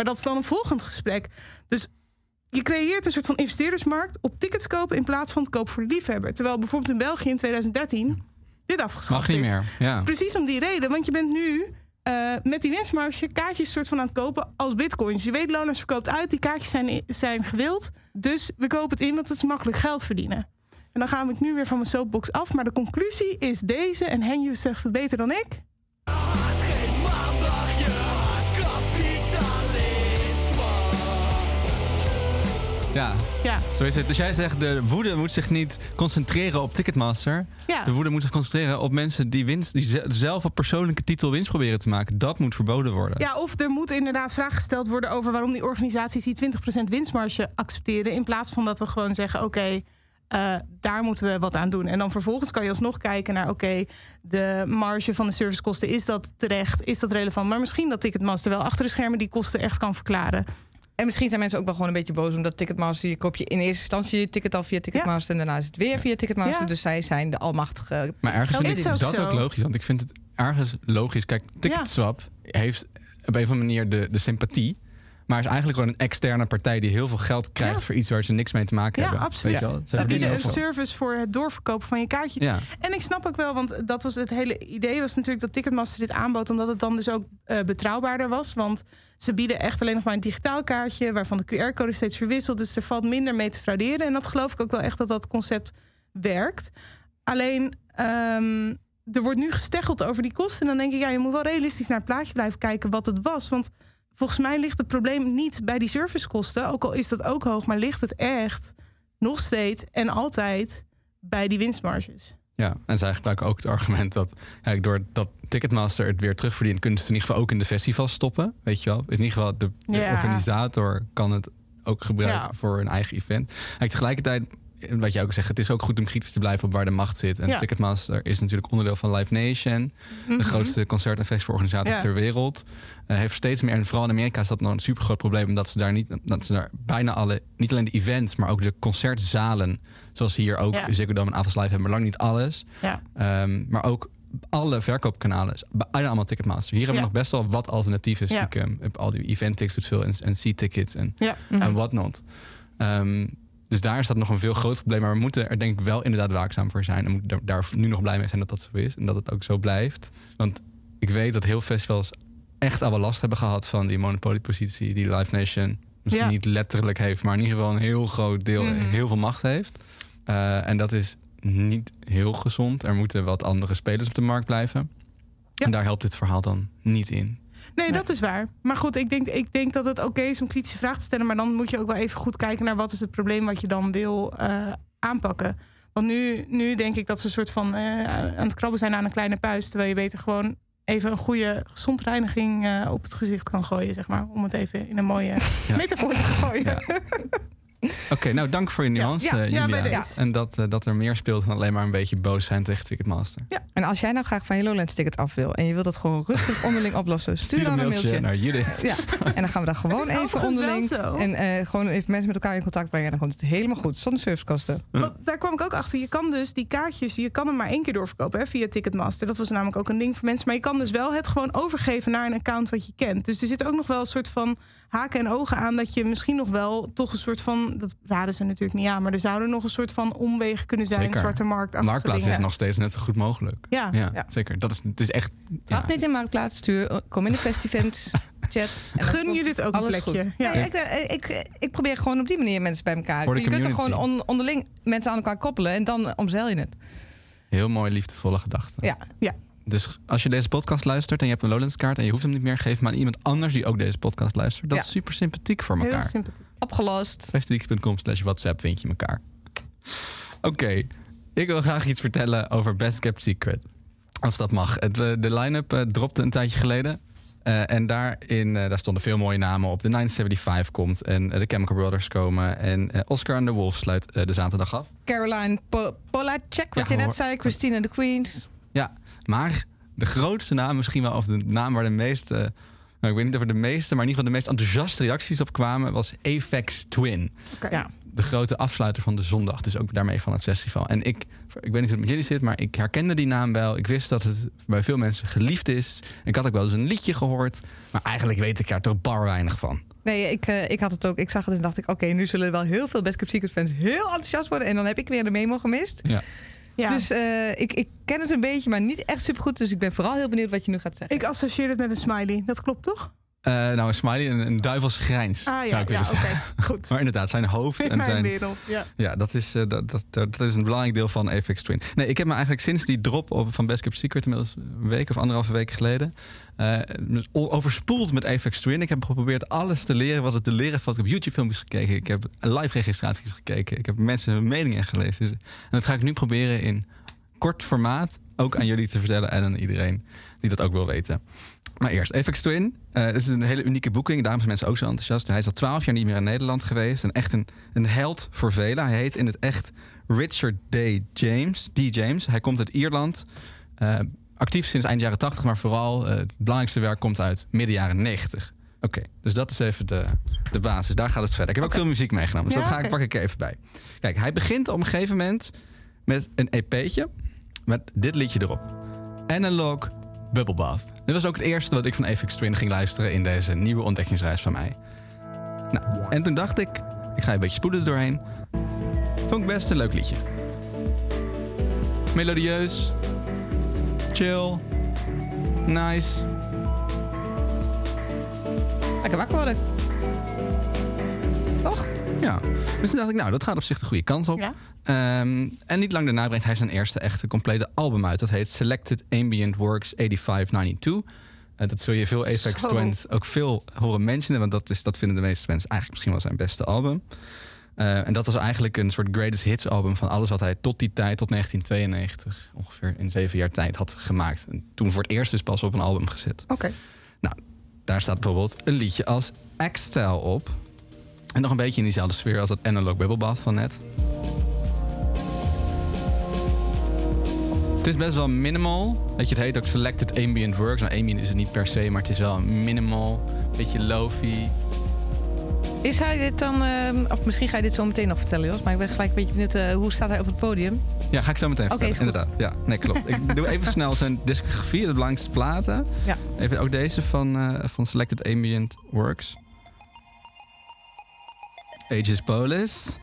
Maar dat is dan een volgend gesprek. Dus je creëert een soort van investeerdersmarkt op tickets kopen in plaats van het kopen voor de liefhebber. Terwijl bijvoorbeeld in België in 2013 dit afgeschaft Mag niet is. meer. Ja. Precies om die reden, want je bent nu eh, met die winstmarge kaartjes soort van aan het kopen als bitcoins. Je weet, Loners verkoopt uit, die kaartjes zijn, zijn gewild. Dus we kopen het in, want het is makkelijk geld verdienen. En dan gaan we nu weer van mijn soapbox af. Maar de conclusie is deze, en Henju zegt het beter dan ik. Ja, Ja, zo is het. Dus jij zegt, de woede moet zich niet concentreren op Ticketmaster. ja. De woede moet zich concentreren op mensen die, winst, die ze- zelf op persoonlijke titel winst proberen te maken. Dat moet verboden worden. Ja, of er moet inderdaad vraag gesteld worden over waarom die organisaties die 20% winstmarge accepteren. In plaats van dat we gewoon zeggen: oké, eh, daar moeten we wat aan doen. En dan vervolgens kan je alsnog kijken naar: oké, de marge van de servicekosten, is dat terecht? Is dat relevant? Maar misschien dat Ticketmaster wel achter de schermen die kosten echt kan verklaren. En misschien zijn mensen ook wel gewoon een beetje boos omdat Ticketmaster, je koop je in eerste instantie je ticket al via Ticketmaster en daarna is het weer via Ticketmaster. Ja. Dus zij zijn de almachtige. Maar ergens vind is ik ook dat zo. ook logisch. Want ik vind het ergens logisch. Kijk, Ticketswap heeft op een of andere manier de, de sympathie. Maar is eigenlijk gewoon een externe partij die heel veel geld krijgt Ja. voor iets waar ze niks mee te maken Ja, hebben. absoluut. Weet je wel? Ze bieden een service voor het doorverkopen van je kaartje. Ja. En ik snap ook wel, want dat was het hele idee was natuurlijk dat Ticketmaster dit aanbood, omdat het dan dus ook eh, betrouwbaarder was. Want ze bieden echt alleen nog maar een digitaal kaartje, waarvan de QR-code steeds verwisselt. Dus er valt minder mee te frauderen. En dat geloof ik ook wel echt dat dat concept werkt. Alleen, ehm, er wordt nu gesteggeld over die kosten. En dan denk ik, ja, je moet wel realistisch naar het plaatje blijven kijken wat het was. Want volgens mij ligt het probleem niet bij die servicekosten. Ook al is dat ook hoog, maar ligt het echt nog steeds en altijd bij die winstmarges. Ja, en zij gebruiken ook het argument dat eigenlijk doordat Ticketmaster het weer terugverdient, kunnen ze het in ieder geval ook in de festivals stoppen. Weet je wel? In ieder geval, de, de Ja. organisator kan het ook gebruiken Ja. voor een eigen event. Eigenlijk tegelijkertijd, wat jij ook zegt, het is ook goed om kritisch te blijven op waar de macht zit. En Ja. Ticketmaster is natuurlijk onderdeel van Live Nation, de Mhm. grootste concert- en festivalorganisatie Ja. ter wereld. Eh, heeft steeds meer, en vooral in Amerika is dat nog een super groot probleem, omdat ze daar niet, dat ze daar bijna alle, niet alleen de events, maar ook de concertzalen, zoals hier ook Ja. Ziggo Dome en Avals Live hebben, maar lang niet alles. Ja. Ehm, maar ook alle verkoopkanalen, bijna allemaal Ticketmaster. Hier hebben we nog best wel wat alternatieven. Stiekem. Al die event tickets doet veel en, en C-tickets en, en whatnot. Ehm, dus daar is dat nog een veel groter probleem. Maar we moeten er denk ik wel inderdaad waakzaam voor zijn. En moeten daar- nu nog blij mee zijn dat dat zo is. En dat het ook zo blijft. Want ik weet dat heel festivals echt al wel last hebben gehad van die monopoliepositie die Live Nation misschien Ja. niet letterlijk heeft, maar in ieder geval een heel groot deel Mhm. heel veel macht heeft. Eh, en dat is niet heel gezond. Er moeten wat andere spelers op de markt blijven. Ja. En daar helpt dit verhaal dan niet in. Nee, dat is waar. Maar goed, ik denk, ik denk dat het oké is om kritische vragen te stellen. Maar dan moet je ook wel even goed kijken naar wat is het probleem wat je dan wil eh, aanpakken. Want nu, nu denk ik dat ze een soort van eh, aan het krabben zijn aan een kleine puis. Terwijl je beter gewoon even een goede gezondreiniging eh, op het gezicht kan gooien, zeg maar. Om het even in een mooie Ja. metafoor te gooien. Ja. Oké, nou dank voor je nuance, Ja, eh, ja, Julia. En dat, eh, dat er meer speelt dan alleen maar een beetje boos zijn tegen Ticketmaster. En als jij nou graag van je Lowlands ticket af wil en je wilt dat gewoon rustig onderling oplossen, stuur, dan een mailtje. naar Judith. Ja, en dan gaan we daar gewoon Het is even onderling. zo. En eh, gewoon even mensen met elkaar in contact brengen. En dan komt het helemaal goed, zonder servicekosten. Want daar kwam ik ook achter. Je kan dus die kaartjes, je kan hem maar één keer doorverkopen hè, via Ticketmaster. Dat was namelijk ook een ding voor mensen. Maar je kan dus wel het gewoon overgeven naar een account wat je kent. Dus er zit ook nog wel een soort van haken en ogen aan dat je misschien nog wel toch een soort van. Dat raden ze natuurlijk niet aan, maar er zouden nog een soort van omwegen kunnen zijn. Zeker. Zwarte markt. Marktplaats is nog steeds net zo goed mogelijk. Ja. Ja, Ja. zeker. Dat is, het is echt... Trap Ja. niet in Marktplaats, stuur, kom in de festivents, chat. Gun je dit ook een alles plekje? goed. Ja. Nee, ik, eh, ik, ik probeer gewoon op die manier mensen bij elkaar. Je kunt er gewoon on- onderling mensen aan elkaar koppelen en dan omzeil je het. Heel mooi, liefdevolle gedachte. Ja. Ja. Dus als je deze podcast luistert en je hebt een Lowlands kaart en je hoeft hem niet meer, geef hem aan iemand anders die ook deze podcast luistert. Dat Ja. is super sympathiek voor Heel elkaar. sympathiek. Opgelost. Festileaks.com slash WhatsApp vind je elkaar. Oké, ik wil graag iets vertellen over Best Kept Secret. Als dat mag. Het, eh, de line-up eh, dropte een tijdje geleden. Eh, en daarin, eh, daar stonden veel mooie namen op. De 975 komt en de Chemical Brothers komen. En eh, Oscar and the Wolf sluit eh, de zaterdag af. Caroline Po- Polacek, wat Ja, je net zei. Christine and the Queens. Ja, maar de grootste naam misschien wel, of de naam waar de meeste... Nou, ik weet niet of er de meeste, maar in ieder geval de meest enthousiaste reacties op kwamen... was Apex Twin. Ja. de grote afsluiter van de zondag. Dus ook daarmee van het festival. En ik, ik weet niet hoe het met jullie zit, maar ik herkende die naam wel. Ik wist dat het bij veel mensen geliefd is. Ik had ook wel eens een liedje gehoord. Maar eigenlijk weet ik er toch bar weinig van. Nee, ik, eh, ik had het ook. Ik zag het en dacht ik, oké, nu zullen er wel heel veel Best Kept Secret fans heel enthousiast worden. En dan heb ik weer de memo gemist. Ja. Ja. Dus eh, ik, ik ken het een beetje, maar niet echt supergoed. Dus ik ben vooral heel benieuwd wat je nu gaat zeggen. Ik associeer het met een smiley. Dat klopt toch? Eh, nou, een smiley, een, een duivels grijns, Ah, ja, zou ik willen ja, oké, zeggen. goed. Maar inderdaad, zijn hoofd In en zijn... wereld, ja. Ja, dat is, eh, dat, dat, dat is een belangrijk deel van Apex Twin. Nee, ik heb me eigenlijk sinds die drop op, van Best Kept Secret... inmiddels een week of anderhalve week geleden... eh, overspoeld met Apex Twin. Ik heb geprobeerd alles te leren wat het te leren valt. Ik heb YouTube-filmpjes gekeken. Ik heb live registraties gekeken. Ik heb mensen hun meningen gelezen. Dus- en dat ga ik nu proberen in kort formaat... ook aan jullie te vertellen en aan iedereen die dat ook wil weten. Maar eerst, Apex Twin. Eh het is een hele unieke boeking. Daarom zijn mensen ook zo enthousiast. Hij is al twaalf jaar niet meer in Nederland geweest. En echt een, een held voor velen. Hij heet in het echt Richard D. James. D. James. Hij komt uit Ierland. Eh, actief sinds eind jaren 80, maar vooral eh, het belangrijkste werk komt uit midden jaren 90. Oké, dus dat is even de, de basis. Daar gaat het verder. Ik heb ook veel muziek meegenomen, dus Ja, dat ga ik, pak ik even bij. Kijk, hij begint op een gegeven moment met een EP'tje met dit liedje erop. Analog Bubble Bath. Dit was ook het eerste wat ik van Apex Twin ging luisteren in deze nieuwe ontdekkingsreis van mij. Nou, en toen dacht ik, ik ga een beetje spoeden doorheen. Vond ik best een leuk liedje. Melodieus, chill, nice. Lekker wakker worden. Toch? Ja, dus toen dacht ik, nou, dat gaat op zich de goede kant op. Ja. Ehm, en niet lang daarna brengt hij zijn eerste echte complete album uit. Dat heet Selected Ambient Works 8592. Eh, dat zul je veel Apex. Twins ook veel horen mentionen. Want dat, is, dat vinden de meeste mensen eigenlijk misschien wel zijn beste album. Eh, en dat was eigenlijk een soort greatest hits album van alles wat hij tot die tijd, tot 1992, ongeveer in zeven jaar tijd had gemaakt. En toen voor het eerst dus pas op een album gezet. Oké. Daar staat bijvoorbeeld een liedje als X-Style op. En nog een beetje in diezelfde sfeer als dat Analog Bubble Bath van net. Het is best wel minimal. Weet je, het heet ook Selected Ambient Works. Nou, ambient is het niet per se, maar het is wel minimal. Beetje lofi. Is hij dit dan, ehm, of misschien ga je dit zo meteen nog vertellen, Jos, maar ik ben gelijk een beetje benieuwd, eh, hoe staat hij op het podium? Ja, ga ik zo meteen vertellen. Inderdaad. Ja, nee, klopt. ik doe even snel zijn discografie, de belangrijkste platen. Ja. Even ook deze van, eh, van Selected Ambient Works. Aegis Polis.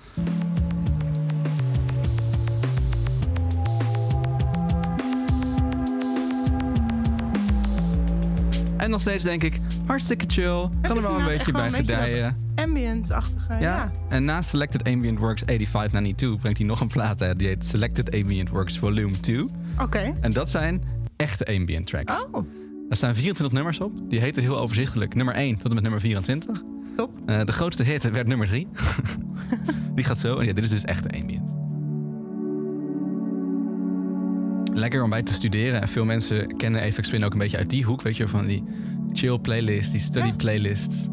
En nog steeds denk ik, hartstikke chill. Het Kan er wel een beetje bij gedijen. Ambient-achtige, ja. Ja. En na Selected Ambient Works 8592 brengt hij nog een plaat uit. Die heet Selected Ambient Works Volume 2. Oké. En dat zijn echte ambient tracks. Oh, Daar staan 24 nummers op. Die heten heel overzichtelijk. Nummer 1 tot en met nummer 24. top. Eh, de grootste hit werd nummer 3. die gaat zo. En ja, dit is dus echte ambient. Lekker om bij te studeren. En veel mensen kennen Apex Twin ook een beetje uit die hoek. Weet je, van die chill playlist, die study playlists.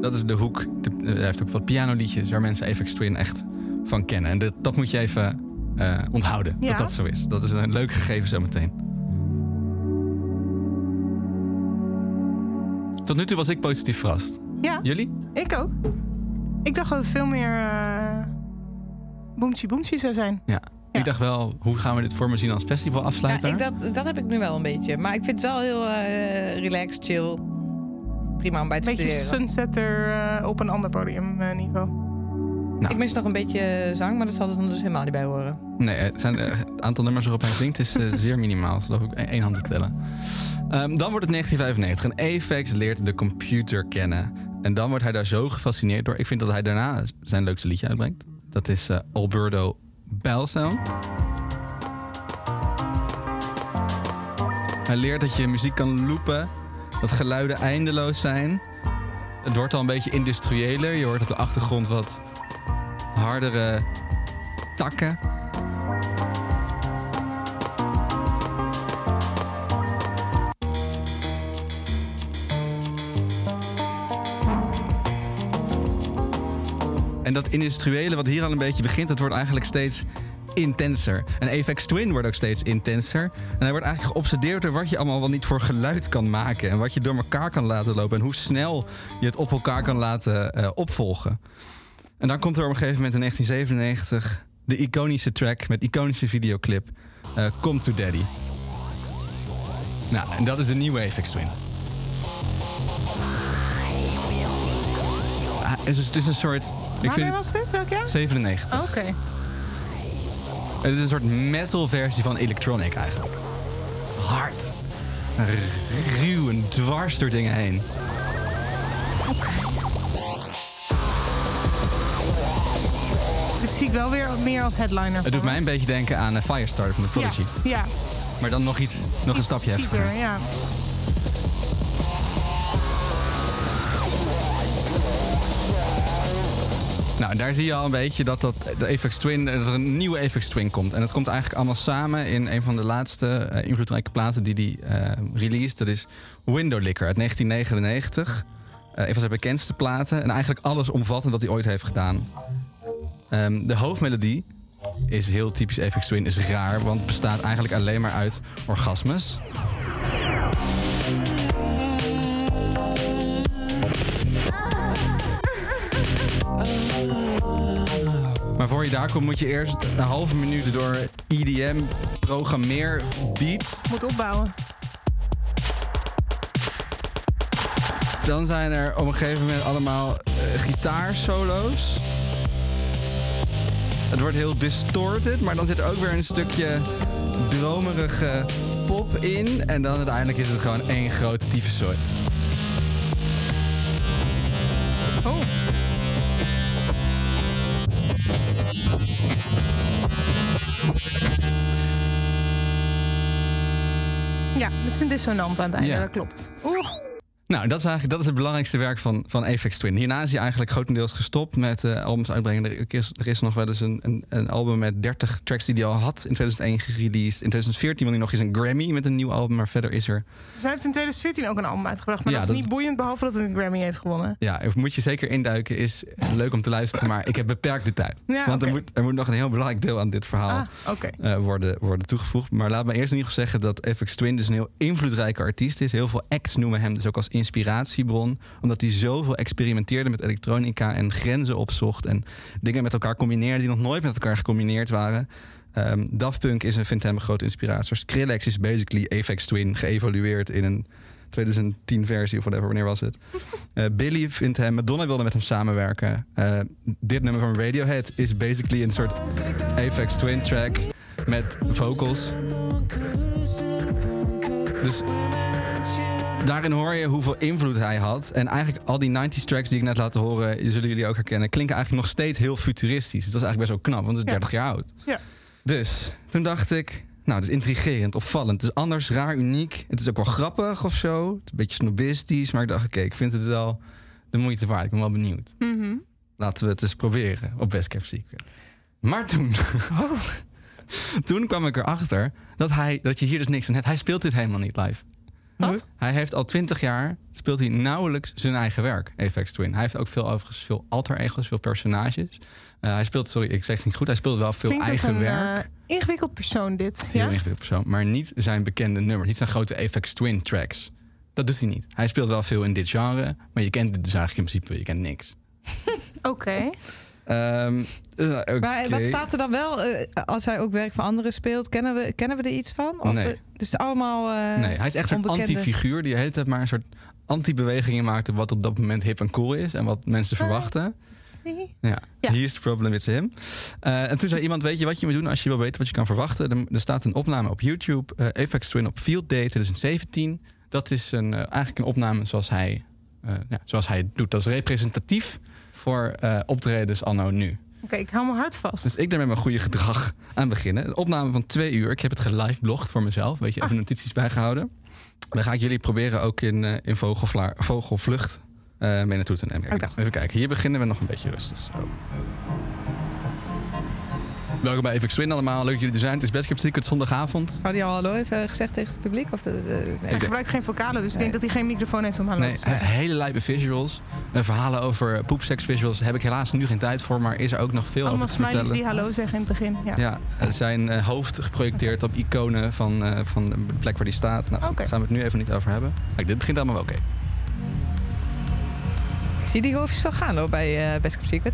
Dat is de hoek. Eh, hij heeft ook wat pianoliedjes waar mensen Apex Twin echt van kennen. En dat, dat moet je even eh, onthouden, Ja. dat dat zo is. Dat is een leuk gegeven zometeen. Tot nu toe was ik positief verrast. Ja, Jullie? ik ook. Ik dacht dat het veel meer uh, boomtje boomtje zou zijn. Ja. Ja. Ik dacht wel, hoe gaan we dit voor me zien als festival Ja, afsluiter? ik, dat, dat heb ik nu wel een beetje. Maar ik vind het wel heel eh, relaxed, chill. Prima om bij te Beetje studeren. sunsetter eh, op een ander podiumniveau. Nou. Ik mis nog een beetje zang, maar dat zal er dan dus helemaal niet bij horen. Nee, het, zijn, eh, het aantal nummers waarop hij zingt is eh, zeer minimaal. Dat geloof ik één één hand te tellen. Ehm, dan wordt het 1995 en Apex leert de computer kennen. En dan wordt hij daar zo gefascineerd door. Ik vind dat hij daarna zijn leukste liedje uitbrengt. Dat is eh, Alberto Balsam. Hij leert dat je muziek kan loopen. Dat geluiden eindeloos zijn. Het wordt al een beetje industriëler. Je hoort op de achtergrond wat hardere takken. En dat industriële wat hier al een beetje begint, dat wordt eigenlijk steeds intenser. En Apex Twin wordt ook steeds intenser. En hij wordt eigenlijk geobsedeerd door wat je allemaal wel niet voor geluid kan maken. En wat je door elkaar kan laten lopen. En hoe snel je het op elkaar kan laten eh, opvolgen. En dan komt er op een gegeven moment in 1997 de iconische track met iconische videoclip eh Come to Daddy. Nou, en dat is de nieuwe Apex Twin. Ah, het, is, het is een soort. Ik Wanneer vind was dit? Welk jaar? 97. Oh, Oké. Het is een soort metal versie van electronic eigenlijk. Hard. Ruw en dwars door dingen heen. Dit zie ik wel weer meer als headliner. Het doet mij een beetje denken aan eh, Firestarter van de. Prodigy. Ja, ja. Maar dan nog iets, nog een stapje heftiger. Ja. Nou, daar zie je al een beetje dat, dat de Apex Twin, dat er een nieuwe Apex Twin komt. En dat komt eigenlijk allemaal samen in een van de laatste eh, invloedrijke platen die hij eh released. Dat is Window Licker uit 1999. Eh, een van zijn bekendste platen. En eigenlijk alles omvattend wat hij ooit heeft gedaan. Ehm, de hoofdmelodie is heel typisch Apex Twin, is raar, want bestaat eigenlijk alleen maar uit orgasmes. Maar voor je daar komt, moet je eerst een halve minuut door EDM programmeer beats. Moet opbouwen. Dan zijn er op een gegeven moment allemaal eh, gitaarsolo's. Het wordt heel distorted, maar dan zit er ook weer een stukje dromerige pop in. En dan uiteindelijk is het gewoon één grote tyfuszooi. Ja, het is een dissonant aan het einde, Ja. dat klopt. Oeh. Nou, dat is eigenlijk dat is het belangrijkste werk van, van Apex Twin. Hierna is hij eigenlijk grotendeels gestopt met eh, albums uitbrengen. Er is, er is nog wel eens een, een, een album met 30 tracks die hij al had in 2001 gereleased. In 2014 wil hij nog eens een Grammy met een nieuw album, maar verder is er... Dus hij heeft in 2014 ook een album uitgebracht. Maar Ja, dat is dat- niet boeiend, behalve dat hij een Grammy heeft gewonnen. Ja, of moet je zeker induiken, is leuk om te luisteren, maar ik heb beperkte tijd. Ja, Want er, moet, er moet nog een heel belangrijk deel aan dit verhaal Ah, eh, worden, worden toegevoegd. Maar laat me eerst in ieder geval zeggen dat Apex Twin dus een heel invloedrijke artiest is. Heel veel acts noemen hem dus ook als inspiratiebron. Omdat hij zoveel experimenteerde met elektronica en grenzen opzocht. En dingen met elkaar combineerde die nog nooit met elkaar gecombineerd waren. Ehm, Daft Punk is, vindt hem een grote inspirator. Skrillex is basically Apex Twin geëvolueerd in een 2010 versie of whatever. Wanneer was het? Eh, Billy vindt hem... Madonna wilde met hem samenwerken. Eh, dit nummer van Radiohead is basically een soort Apex Twin track met vocals. Dus daarin hoor je hoeveel invloed hij had. En eigenlijk al die 90s tracks die ik net laat horen, zullen jullie ook herkennen, klinken eigenlijk nog steeds heel futuristisch. Dat is eigenlijk best wel knap, want het is Ja. 30 jaar oud. Ja. Dus toen dacht ik, nou, het is intrigerend, opvallend. Het is anders, raar, uniek. Het is ook wel grappig of zo. Het is een beetje snobistisch, maar ik dacht, oké, ik vind het wel de moeite waard. Ik ben wel benieuwd. Mhm. Laten we het eens proberen op Best Kept Secret. Maar toen, Oh. toen kwam ik erachter dat, hij, dat je hier dus niks aan hebt. Hij speelt dit helemaal niet live. Wat? Hij heeft al twintig jaar, speelt hij nauwelijks zijn eigen werk, Apex Twin. Hij heeft ook veel overigens veel alter egos, veel personages. Eh, hij speelt, sorry, ik zeg het niet goed, hij speelt wel veel Klinkt eigen een werk. eh, ingewikkeld persoon dit. Heel Ja? ingewikkeld persoon. Maar niet zijn bekende nummer. Niet zijn grote Apex Twin tracks. Dat doet hij niet. Hij speelt wel veel in dit genre. Maar je kent het dus eigenlijk in principe. Je kent niks. Oké. Ehm, eh. Maar wat staat er dan wel als hij ook werk van anderen speelt? Kennen we, kennen we er iets van? Of, Nee. Dus allemaal. eh, Nee, hij is echt een anti-figuur. Die de hele tijd maar een soort anti-bewegingen maakt... op wat op dat moment hip en cool is. En wat mensen verwachten. Ja, Ja. hier is de problem with him. Eh, en toen zei iemand, weet je wat je moet doen als je wil weten wat je kan verwachten? Er, er staat een opname op YouTube, eh Apex Twin op Field Day 2017. Dat is een, eigenlijk een opname zoals hij, ja, zoals hij het doet. Dat is representatief voor optredens anno nu. Oké, ik hou mijn hart vast. Dus ik daar met mijn goede gedrag aan beginnen. Een opname van twee uur. Ik heb het geliveblogd voor mezelf. Weet je, even notities bijgehouden. Dan ga ik jullie proberen ook in, eh, in vogelvlucht eh, mee naartoe te nemen. Even kijken. Hier beginnen we nog een beetje rustig. Zo. Welkom bij Apex Twin allemaal. Leuk dat jullie er zijn. Het is Best Secret zondagavond. Had hij al hallo even gezegd tegen het publiek? Of de, de- nee. Hij gebruikt geen vocalen, dus ik denk dat hij geen microfoon heeft om hallo Nee, te zeggen. he- hele lijpe visuals. Eh, verhalen over poepseks visuals heb ik helaas nu geen tijd voor. Maar is er ook nog veel Allemaal over te smileys vertellen. die hallo zeggen in het begin. Ja. Ja, er zijn eh, hoofd geprojecteerd op iconen van, eh, van de plek waar die staat. Nou, daar gaan we het nu even niet over hebben. Maar dit begint allemaal wel oké. Ik zie die hoofdjes wel gaan hoor, bij eh Best Secret.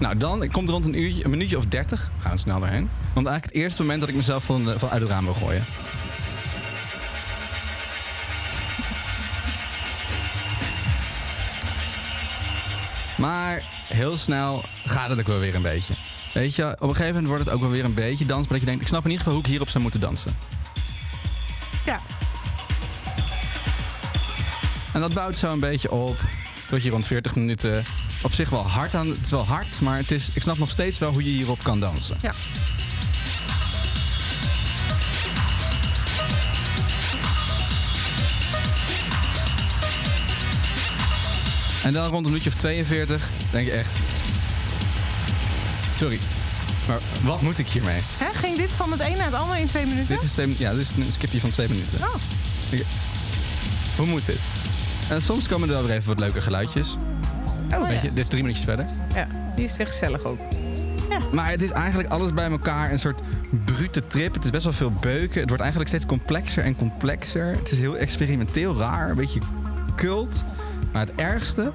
Nou, dan komt er rond een, uurtje, een minuutje of dertig. Gaan we snel doorheen. Want eigenlijk het eerste moment dat ik mezelf van, eh, van uit het raam wil gooien. Maar heel snel gaat het ook wel weer een beetje. Weet je, op een gegeven moment wordt het ook wel weer een beetje dans. Maar dat je denkt, ik snap in ieder geval hoe ik hierop zou moeten dansen. Ja. En dat bouwt zo een beetje op. Tot je rond 40 minuten op zich wel hard aan. Het is wel hard, maar het is, ik snap nog steeds wel hoe je hierop kan dansen. Ja. En dan rond een minuutje of 42 denk je echt. Sorry, maar wat moet ik hiermee? Hè? Ging dit van het een naar het ander in twee minuten? Dit is, twee, ja, dit is een skipje van twee minuten. Oh. Hoe moet dit? En soms komen er wel weer even wat leuke geluidjes. Oh, Weet ja. je, dit is drie minuutjes verder. ja, die is weer gezellig ook. Maar het is eigenlijk alles bij elkaar een soort brute trip. Het is best wel veel beuken. Het wordt eigenlijk steeds complexer en complexer. Het is heel experimenteel raar, een beetje cult. Maar het ergste,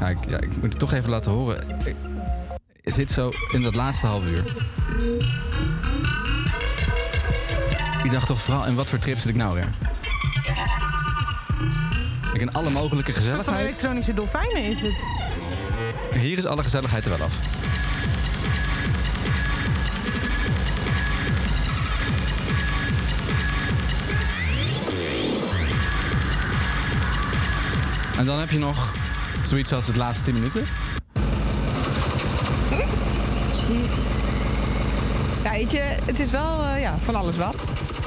ja, ik, ja, ik moet het toch even laten horen. Ik- zit zo in dat laatste half uur. Ik dacht toch vooral, in wat voor trip zit ik nou weer? Ik in alle mogelijke Wat van gezelligheid. elektronische dolfijnen is het? Hier is alle gezelligheid er wel af. En dan heb je nog zoiets als het laatste 10 minuten. Ja, weet je, het is wel eh, ja, van alles wat.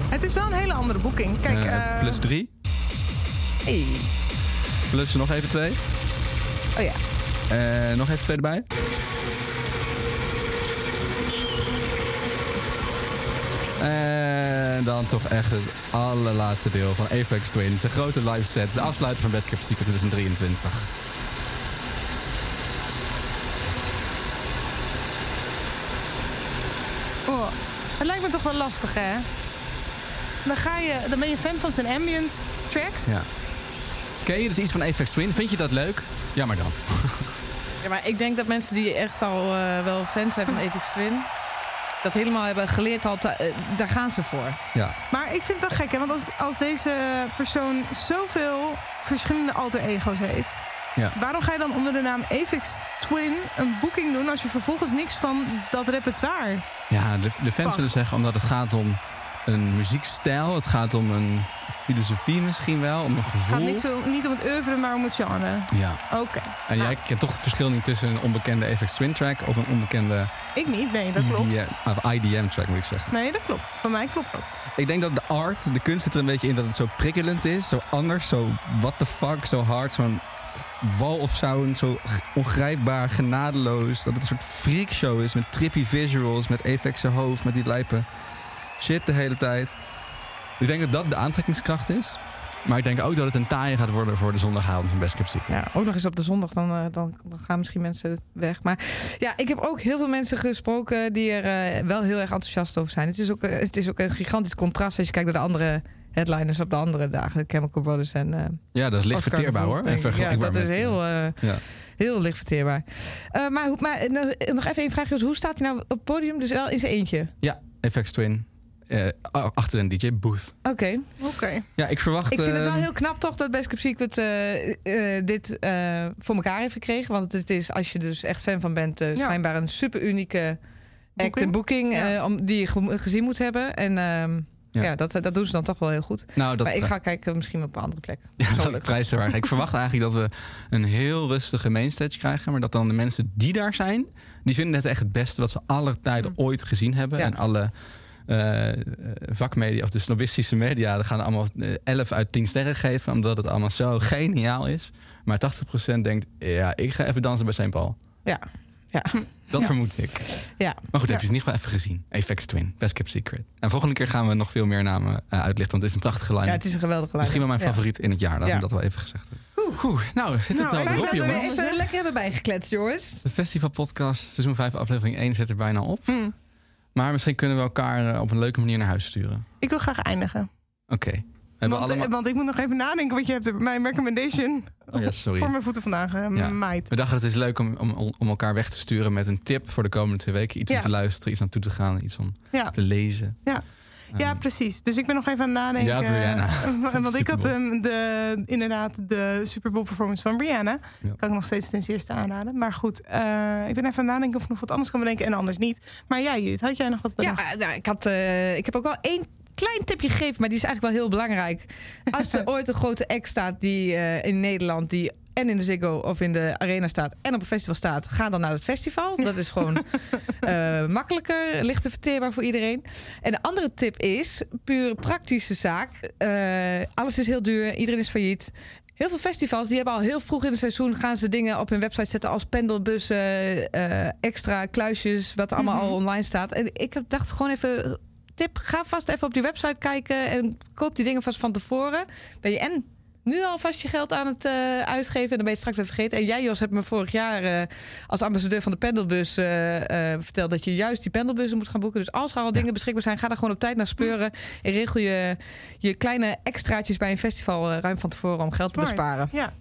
Het is wel een hele andere boeking. Kijk, Eh, eh, plus 3. Hey. Plus nog even 2. Oh ja. Eh, nog even twee erbij. En dan toch echt het allerlaatste deel van Apex Twin. Zijn grote live set. De afsluiter van Best Kept Secret 2023. oh, het lijkt me toch wel lastig, hè? Dan, ga je, dan ben je fan van zijn ambient tracks. Ja. Ken je dus iets van Apex Twin? Vind je dat leuk? Jammer dan. Ja, maar ik denk dat mensen die echt al eh, wel fan zijn van Apex Twin... dat helemaal hebben geleerd, al te- eh, daar gaan ze voor. Ja. Maar ik vind het wel gek, hè? Want als, als deze persoon zoveel verschillende alter ego's heeft... Ja. waarom ga je dan onder de naam Apex Twin een boeking doen... als je vervolgens niks van dat repertoire... Ja, de, de fans Pakt. zullen zeggen omdat het gaat om een muziekstijl. Het gaat om een filosofie misschien wel. Om een Het gevoel. gaat niet, zo, niet om het oeuvre, maar om het genre. Ja. Oké. En jij kent toch het verschil niet tussen een onbekende Apex Twin track of een onbekende Ik niet, nee, dat klopt. EDM, of IDM track moet ik zeggen. Nee, dat klopt. Voor mij klopt dat. Ik denk dat de art, de kunst zit er een beetje in dat het zo prikkelend is. Zo anders, zo what the fuck, zo hard, zo'n wal of sound, zo ongrijpbaar, genadeloos. Dat het een soort freakshow is met trippy visuals, met zijn hoofd, met die lijpen shit de hele tijd. Ik denk dat dat de aantrekkingskracht is. Maar ik denk ook dat het een taaie gaat worden voor de zondagavond van Best Kept. Ja, ook nog eens op de zondag, dan, eh, dan, dan gaan misschien mensen weg. Maar ja, ik heb ook heel veel mensen gesproken die er eh, wel heel erg enthousiast over zijn. Het is, ook, eh, het is ook een gigantisch contrast als je kijkt naar de andere headliners op de andere dagen. De Chemical Brothers en Ja, dat is licht Oscar verteerbaar hoor. En. Ja, dat is heel, ja. heel licht verteerbaar. Maar maar nog even één vraag. Jos. Hoe staat hij nou op het podium? Dus wel in zijn eentje? ja, Apex Twin. Eh, achter een DJ booth. Oké. Oké. Ja, ik verwacht... Ik vind het wel eh, heel knap toch dat Best Kept Secret eh, eh, dit eh, voor elkaar heeft gekregen. Want het is, als je dus echt fan van bent, eh, Ja. schijnbaar een super unieke act Boeking. en boeking Ja. om, die je ge- gezien moet hebben. En ehm, Ja. ja, dat, dat doen ze dan toch wel heel goed. Nou, dat, maar ik ga kijken misschien op een andere plek. Ja, dat prijswaardig. Ik verwacht eigenlijk dat we een heel rustige mainstage krijgen. Maar dat dan de mensen die daar zijn, die vinden het echt het beste wat ze aller tijden ooit gezien hebben. Ja. En alle eh, eh, vakmedia of de snobistische media, die gaan allemaal eh, 11 uit 10 sterren geven. Omdat het allemaal zo geniaal is. Maar 80% denkt, ja, ik ga even dansen bij St. Paul. Ja. Ja. Dat Ja. vermoed ik. Ja. Maar goed, heb je ze in ieder geval even gezien. Apex Twin, Best Kept Secret. En volgende keer gaan we nog veel meer namen eh, uitlichten. Want het is een prachtige lijn. Ja, het is een geweldige lijn. Misschien wel mijn favoriet in het jaar. Laten Ja. we dat wel even gezegd hebben. Oeh, nou, zit het Nou, al ik erop, dat we jongens. even lekker hebben bijgekletst, jongens. De festivalpodcast, seizoen 5, aflevering 1 zit er bijna op. Hmm. Maar misschien kunnen we elkaar eh, op een leuke manier naar huis sturen. Ik wil graag eindigen. Oké. Want, allemaal... eh, want ik moet nog even nadenken, want je hebt mijn recommendation Oh ja, sorry. voor mijn voeten vandaag eh, Ja. maaid. We dachten het is leuk om, om, om elkaar weg te sturen met een tip voor de komende twee weken. Iets Ja. om te luisteren, iets naartoe te gaan, iets om te lezen. Ja. Ja, precies. Dus ik ben nog even aan het nadenken. Ja, Brianna. Eh, Want ik had hem de, inderdaad de Super Bowl performance van Brianna. Ja. Kan ik nog steeds ten zeerste aanraden. Maar goed, eh, ik ben even aan het nadenken of ik nog wat anders kan bedenken en anders niet. Maar jij, Jut, had jij nog wat bedacht? Ja, nou, ik, had, eh, ik heb ook wel één klein tipje gegeven, maar die is eigenlijk wel heel belangrijk. Als er ooit een grote act staat die eh, in Nederland, die en in de Ziggo of in de Arena staat en op een festival staat, ga dan naar het festival. Dat is gewoon eh, makkelijker, lichter verteerbaar voor iedereen. En de andere tip is, puur praktische zaak. Eh, alles is heel duur, iedereen is failliet. Heel veel festivals die hebben al heel vroeg in het seizoen gaan ze dingen op hun website zetten als pendelbussen, extra kluisjes, wat allemaal Mhm. al online staat. En ik heb dacht gewoon even tip, ga vast even op die website kijken en koop die dingen vast van tevoren. Ben je en nu alvast je geld aan het eh, uitgeven en dan ben je het straks weer vergeten. En jij, Jos, hebt me vorig jaar eh, als ambassadeur van de pendelbus eh, verteld dat je juist die pendelbussen moet gaan boeken. Dus als er al dingen beschikbaar zijn, ga daar gewoon op tijd naar speuren. En regel je je kleine extraatjes bij een festival ruim van tevoren om geld Smart. te besparen. Ja,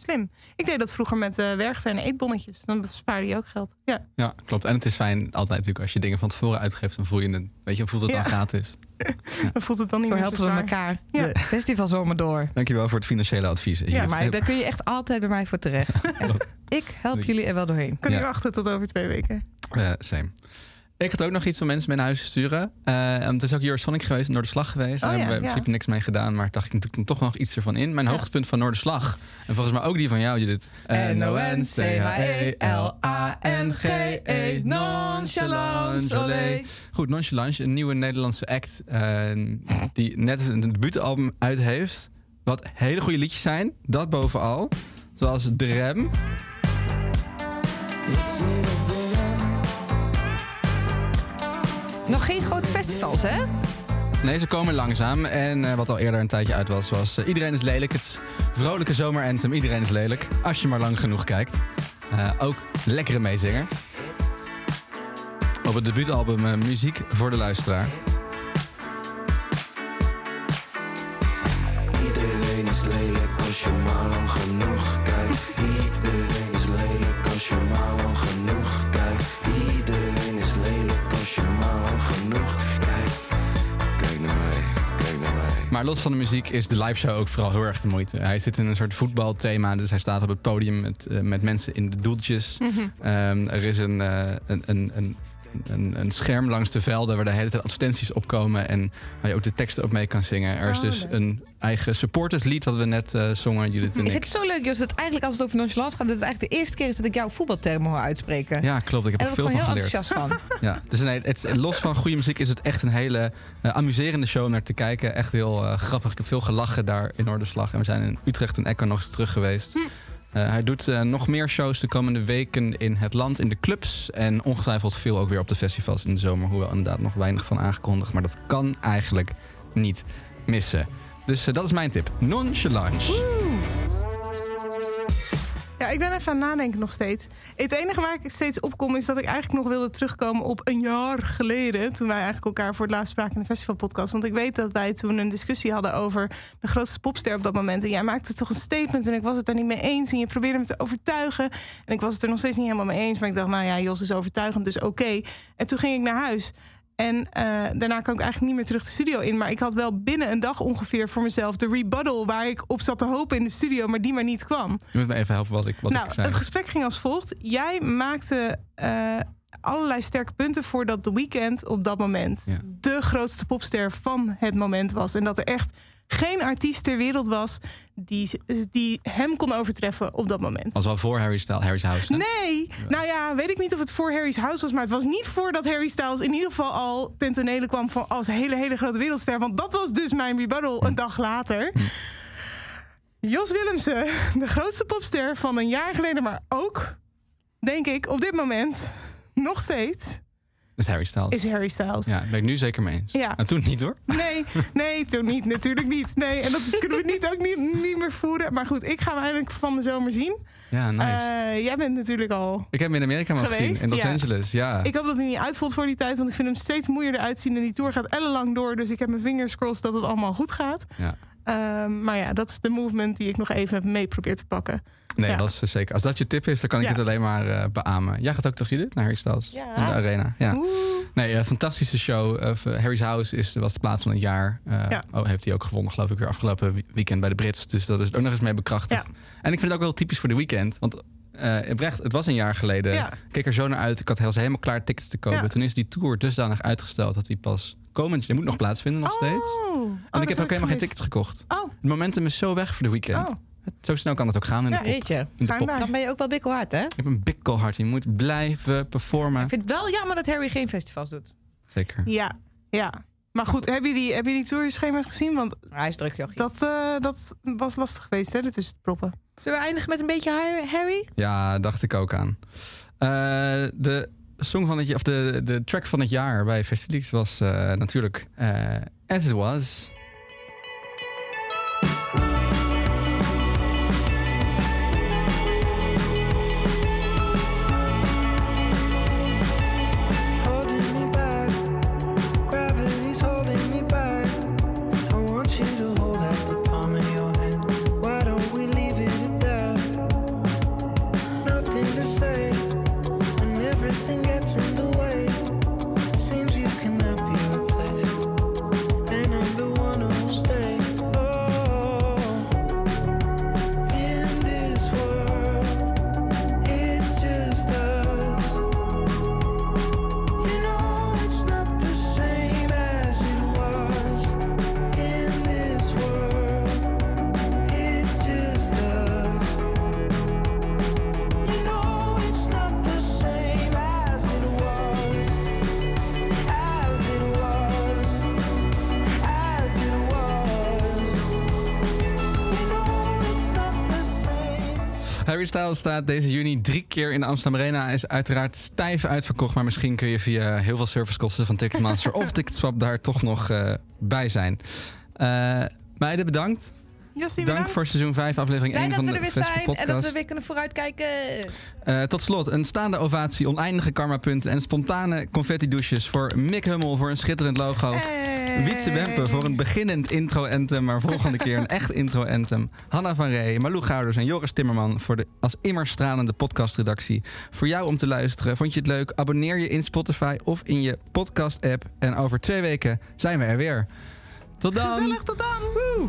slim. Ik deed dat vroeger met uh, en eetbonnetjes. Dan bespaarde je ook geld. Ja, Ja, klopt. En het is fijn altijd natuurlijk als je dingen van tevoren uitgeeft, dan voel je het, weet je, voelt het Ja. dan gratis. dan voelt het dan niet Zo meer helpen zo we elkaar Ja. de festivalzomer door. Dankjewel voor het financiële advies. Ja. Maar daar kun je echt altijd bij mij voor terecht. Echt, ik help jullie er wel doorheen. Kan Ja. je wachten tot over twee weken? Eh, same. Ik had ook nog iets om mensen mee naar huis te sturen. Eh, en het is ook Eurosonic geweest, Noorderslag geweest. Daar Oh ja, hebben we in ja. principe niks mee gedaan. Maar dacht ik natuurlijk toch nog iets ervan in. Mijn Ja. hoogtepunt van Noorderslag. En volgens mij ook die van jou, Judith. N-O-N-C-H-E-L-A-N-G-E, nonchalance, olé. Goed, Nonchalance, een nieuwe Nederlandse act. eh, die net een debuutalbum uit heeft. Wat hele goede liedjes zijn. Dat bovenal. Zoals De Rem. Nog geen grote festivals, hè? Nee, ze komen langzaam. En eh, wat al eerder een tijdje uit was, was eh, Iedereen is lelijk. Het vrolijke zomeranthem Iedereen is lelijk. Als je maar lang genoeg kijkt. Eh, ook lekkere meezinger. Op het debuutalbum Muziek voor de Luisteraar. Van de muziek is de live show ook vooral heel erg de moeite. Hij zit in een soort voetbalthema. Dus hij staat op het podium met, eh, met mensen in de doeltjes. Ehm, er is een, eh, een, een, een, een, een scherm langs de velden waar de hele tijd advertenties opkomen. En waar je ook de teksten op mee kan zingen. Er is Oh, dus een eigen supporterslied wat we net eh, zongen, Judith en Ik ik. vind het zo leuk, Jos, dat eigenlijk als het over nonchalance gaat... dat het eigenlijk de eerste keer is dat ik jouw voetbaltermen hoor uitspreken. Ja, klopt. Ik heb en er veel ik van geleerd. enthousiast van. Ja, dus nee, het, los van goede muziek is het echt een hele eh, amuserende show om naar te kijken. Echt heel eh, grappig. Ik heb veel gelachen daar in Noorderslag. En we zijn in Utrecht en Echo nog eens terug geweest. Eh, hij doet eh, nog meer shows de komende weken in het land, in de clubs. En ongetwijfeld veel ook weer op de festivals in de zomer. Hoewel inderdaad nog weinig van aangekondigd. Maar dat kan eigenlijk niet missen. Dus eh, dat is mijn tip. Nonchalance. Ja, ik ben even aan het nadenken nog steeds. Het enige waar ik steeds op kom is dat ik eigenlijk nog wilde terugkomen op een jaar geleden. Toen wij eigenlijk elkaar voor het laatst spraken in de festivalpodcast. Want ik weet dat wij toen een discussie hadden over de grootste popster op dat moment. En jij maakte toch een statement en ik was het daar niet mee eens. En je probeerde me te overtuigen. En ik was het er nog steeds niet helemaal mee eens. Maar ik dacht, nou ja, Jos is overtuigend, dus oké. En toen ging ik naar huis. En eh, daarna kwam ik eigenlijk niet meer terug de studio in. Maar ik had wel binnen een dag ongeveer voor mezelf de rebuttal... waar ik op zat te hopen in de studio, maar die maar niet kwam. Je moet me even helpen wat ik, wat nou, ik zei. het gesprek ging als volgt. Jij maakte eh, allerlei sterke punten voor dat The Weeknd op dat moment... Ja. de grootste popster van het moment was. En dat er echt geen artiest ter wereld was die, die hem kon overtreffen op dat moment. Was al voor Harry Styles, Harry's House. hè? Nee, nou ja, weet ik niet of het voor Harry's House was, maar het was niet voordat Harry Styles in ieder geval al ten tonele kwam van als hele hele grote wereldster. Want dat was dus mijn rebuttal een dag later. Jos Willemsen, de grootste popster van een jaar geleden, maar ook, denk ik, op dit moment nog steeds, is Harry Styles. is Harry Styles. Ja, ben ik nu zeker mee eens. Ja. Nou, toen niet hoor. Nee, nee, toen niet. Natuurlijk niet. Nee, en dat kunnen we niet, ook niet, niet meer voeren. Maar goed, ik ga hem eindelijk van de zomer zien. Ja, nice. Eh, jij bent natuurlijk al ik heb hem in Amerika maar gezien, in Los ja. Angeles. Ja. Ik hoop dat hij niet uitvoelt voor die tijd, want ik vind hem steeds moeier eruit zien. En die tour gaat ellenlang door, dus ik heb mijn vingers crossed dat het allemaal goed gaat. ja. Ehm, maar ja, dat is de movement die ik nog even mee probeer te pakken. Nee, Ja. dat is zeker. Als dat je tip is, dan kan ik Ja. het alleen maar eh, beamen. Jij gaat ook toch, Judith, naar Harry Styles Ja. in de arena? Ja. Oeh. Nee, een fantastische show. Eh, Harry's House is, was de plaats van het jaar. Eh, Ja. Oh, heeft hij ook gewonnen, geloof ik, weer afgelopen weekend bij de Brits. Dus dat is ook nog eens mee bekrachtigd. Ja. En ik vind het ook wel typisch voor de weekend. Want eh oprecht, het was een jaar geleden. Ja. Ik keek er zo naar uit. Ik had helemaal klaar tickets te kopen. Ja. Toen is die tour dusdanig uitgesteld dat hij pas komend... Die moet nog plaatsvinden, nog steeds. Oh, En oh, ik heb ook ik helemaal geen tickets gekocht. Oh, Het momentum is zo weg voor de weekend. Oh. Zo snel kan het ook gaan in de Ja, pop. Weet je, In de pop. schijnbaar. dan ben je ook wel bikkelhard, hè? Je hebt een bikkelhart. Je moet blijven performen. Ik vind het wel jammer dat Harry geen festivals doet. Zeker. Ja, ja. Maar goed, heb je die, heb je die tourschema's gezien? Want Hij is druk, jochie. dat, eh, dat was lastig geweest, hè, ertussen te proppen. Zullen we eindigen met een beetje Har- Harry? Ja, dacht ik ook aan. Eh, de song van het of de, de track van het jaar bij Festilix was eh, natuurlijk eh, As It Was. Styles staat deze juni drie keer in de Amsterdam Arena. Is uiteraard stijf uitverkocht. Maar misschien kun je via heel veel servicekosten van Ticketmaster of Ticketswap daar toch nog eh, bij zijn. Eh meiden, bedankt. Dank bedankt. voor seizoen 5, aflevering Blij 1 dat van we de er weer zijn en dat we weer kunnen vooruitkijken. Eh, tot slot, een staande ovatie, oneindige karmapunten en spontane confetti-douches voor Mick Hummel voor een schitterend logo. Wietse Wempe voor een beginnend intro-anthem, maar volgende keer een echt intro-anthem. Hanna van Ree, Malou Gouders en Joris Timmerman voor de als immer stralende podcastredactie. Voor jou om te luisteren. Vond je het leuk? Abonneer je in Spotify of in je podcast-app. En over twee weken zijn we er weer. Tot dan! Gezellig, tot dan. Woe.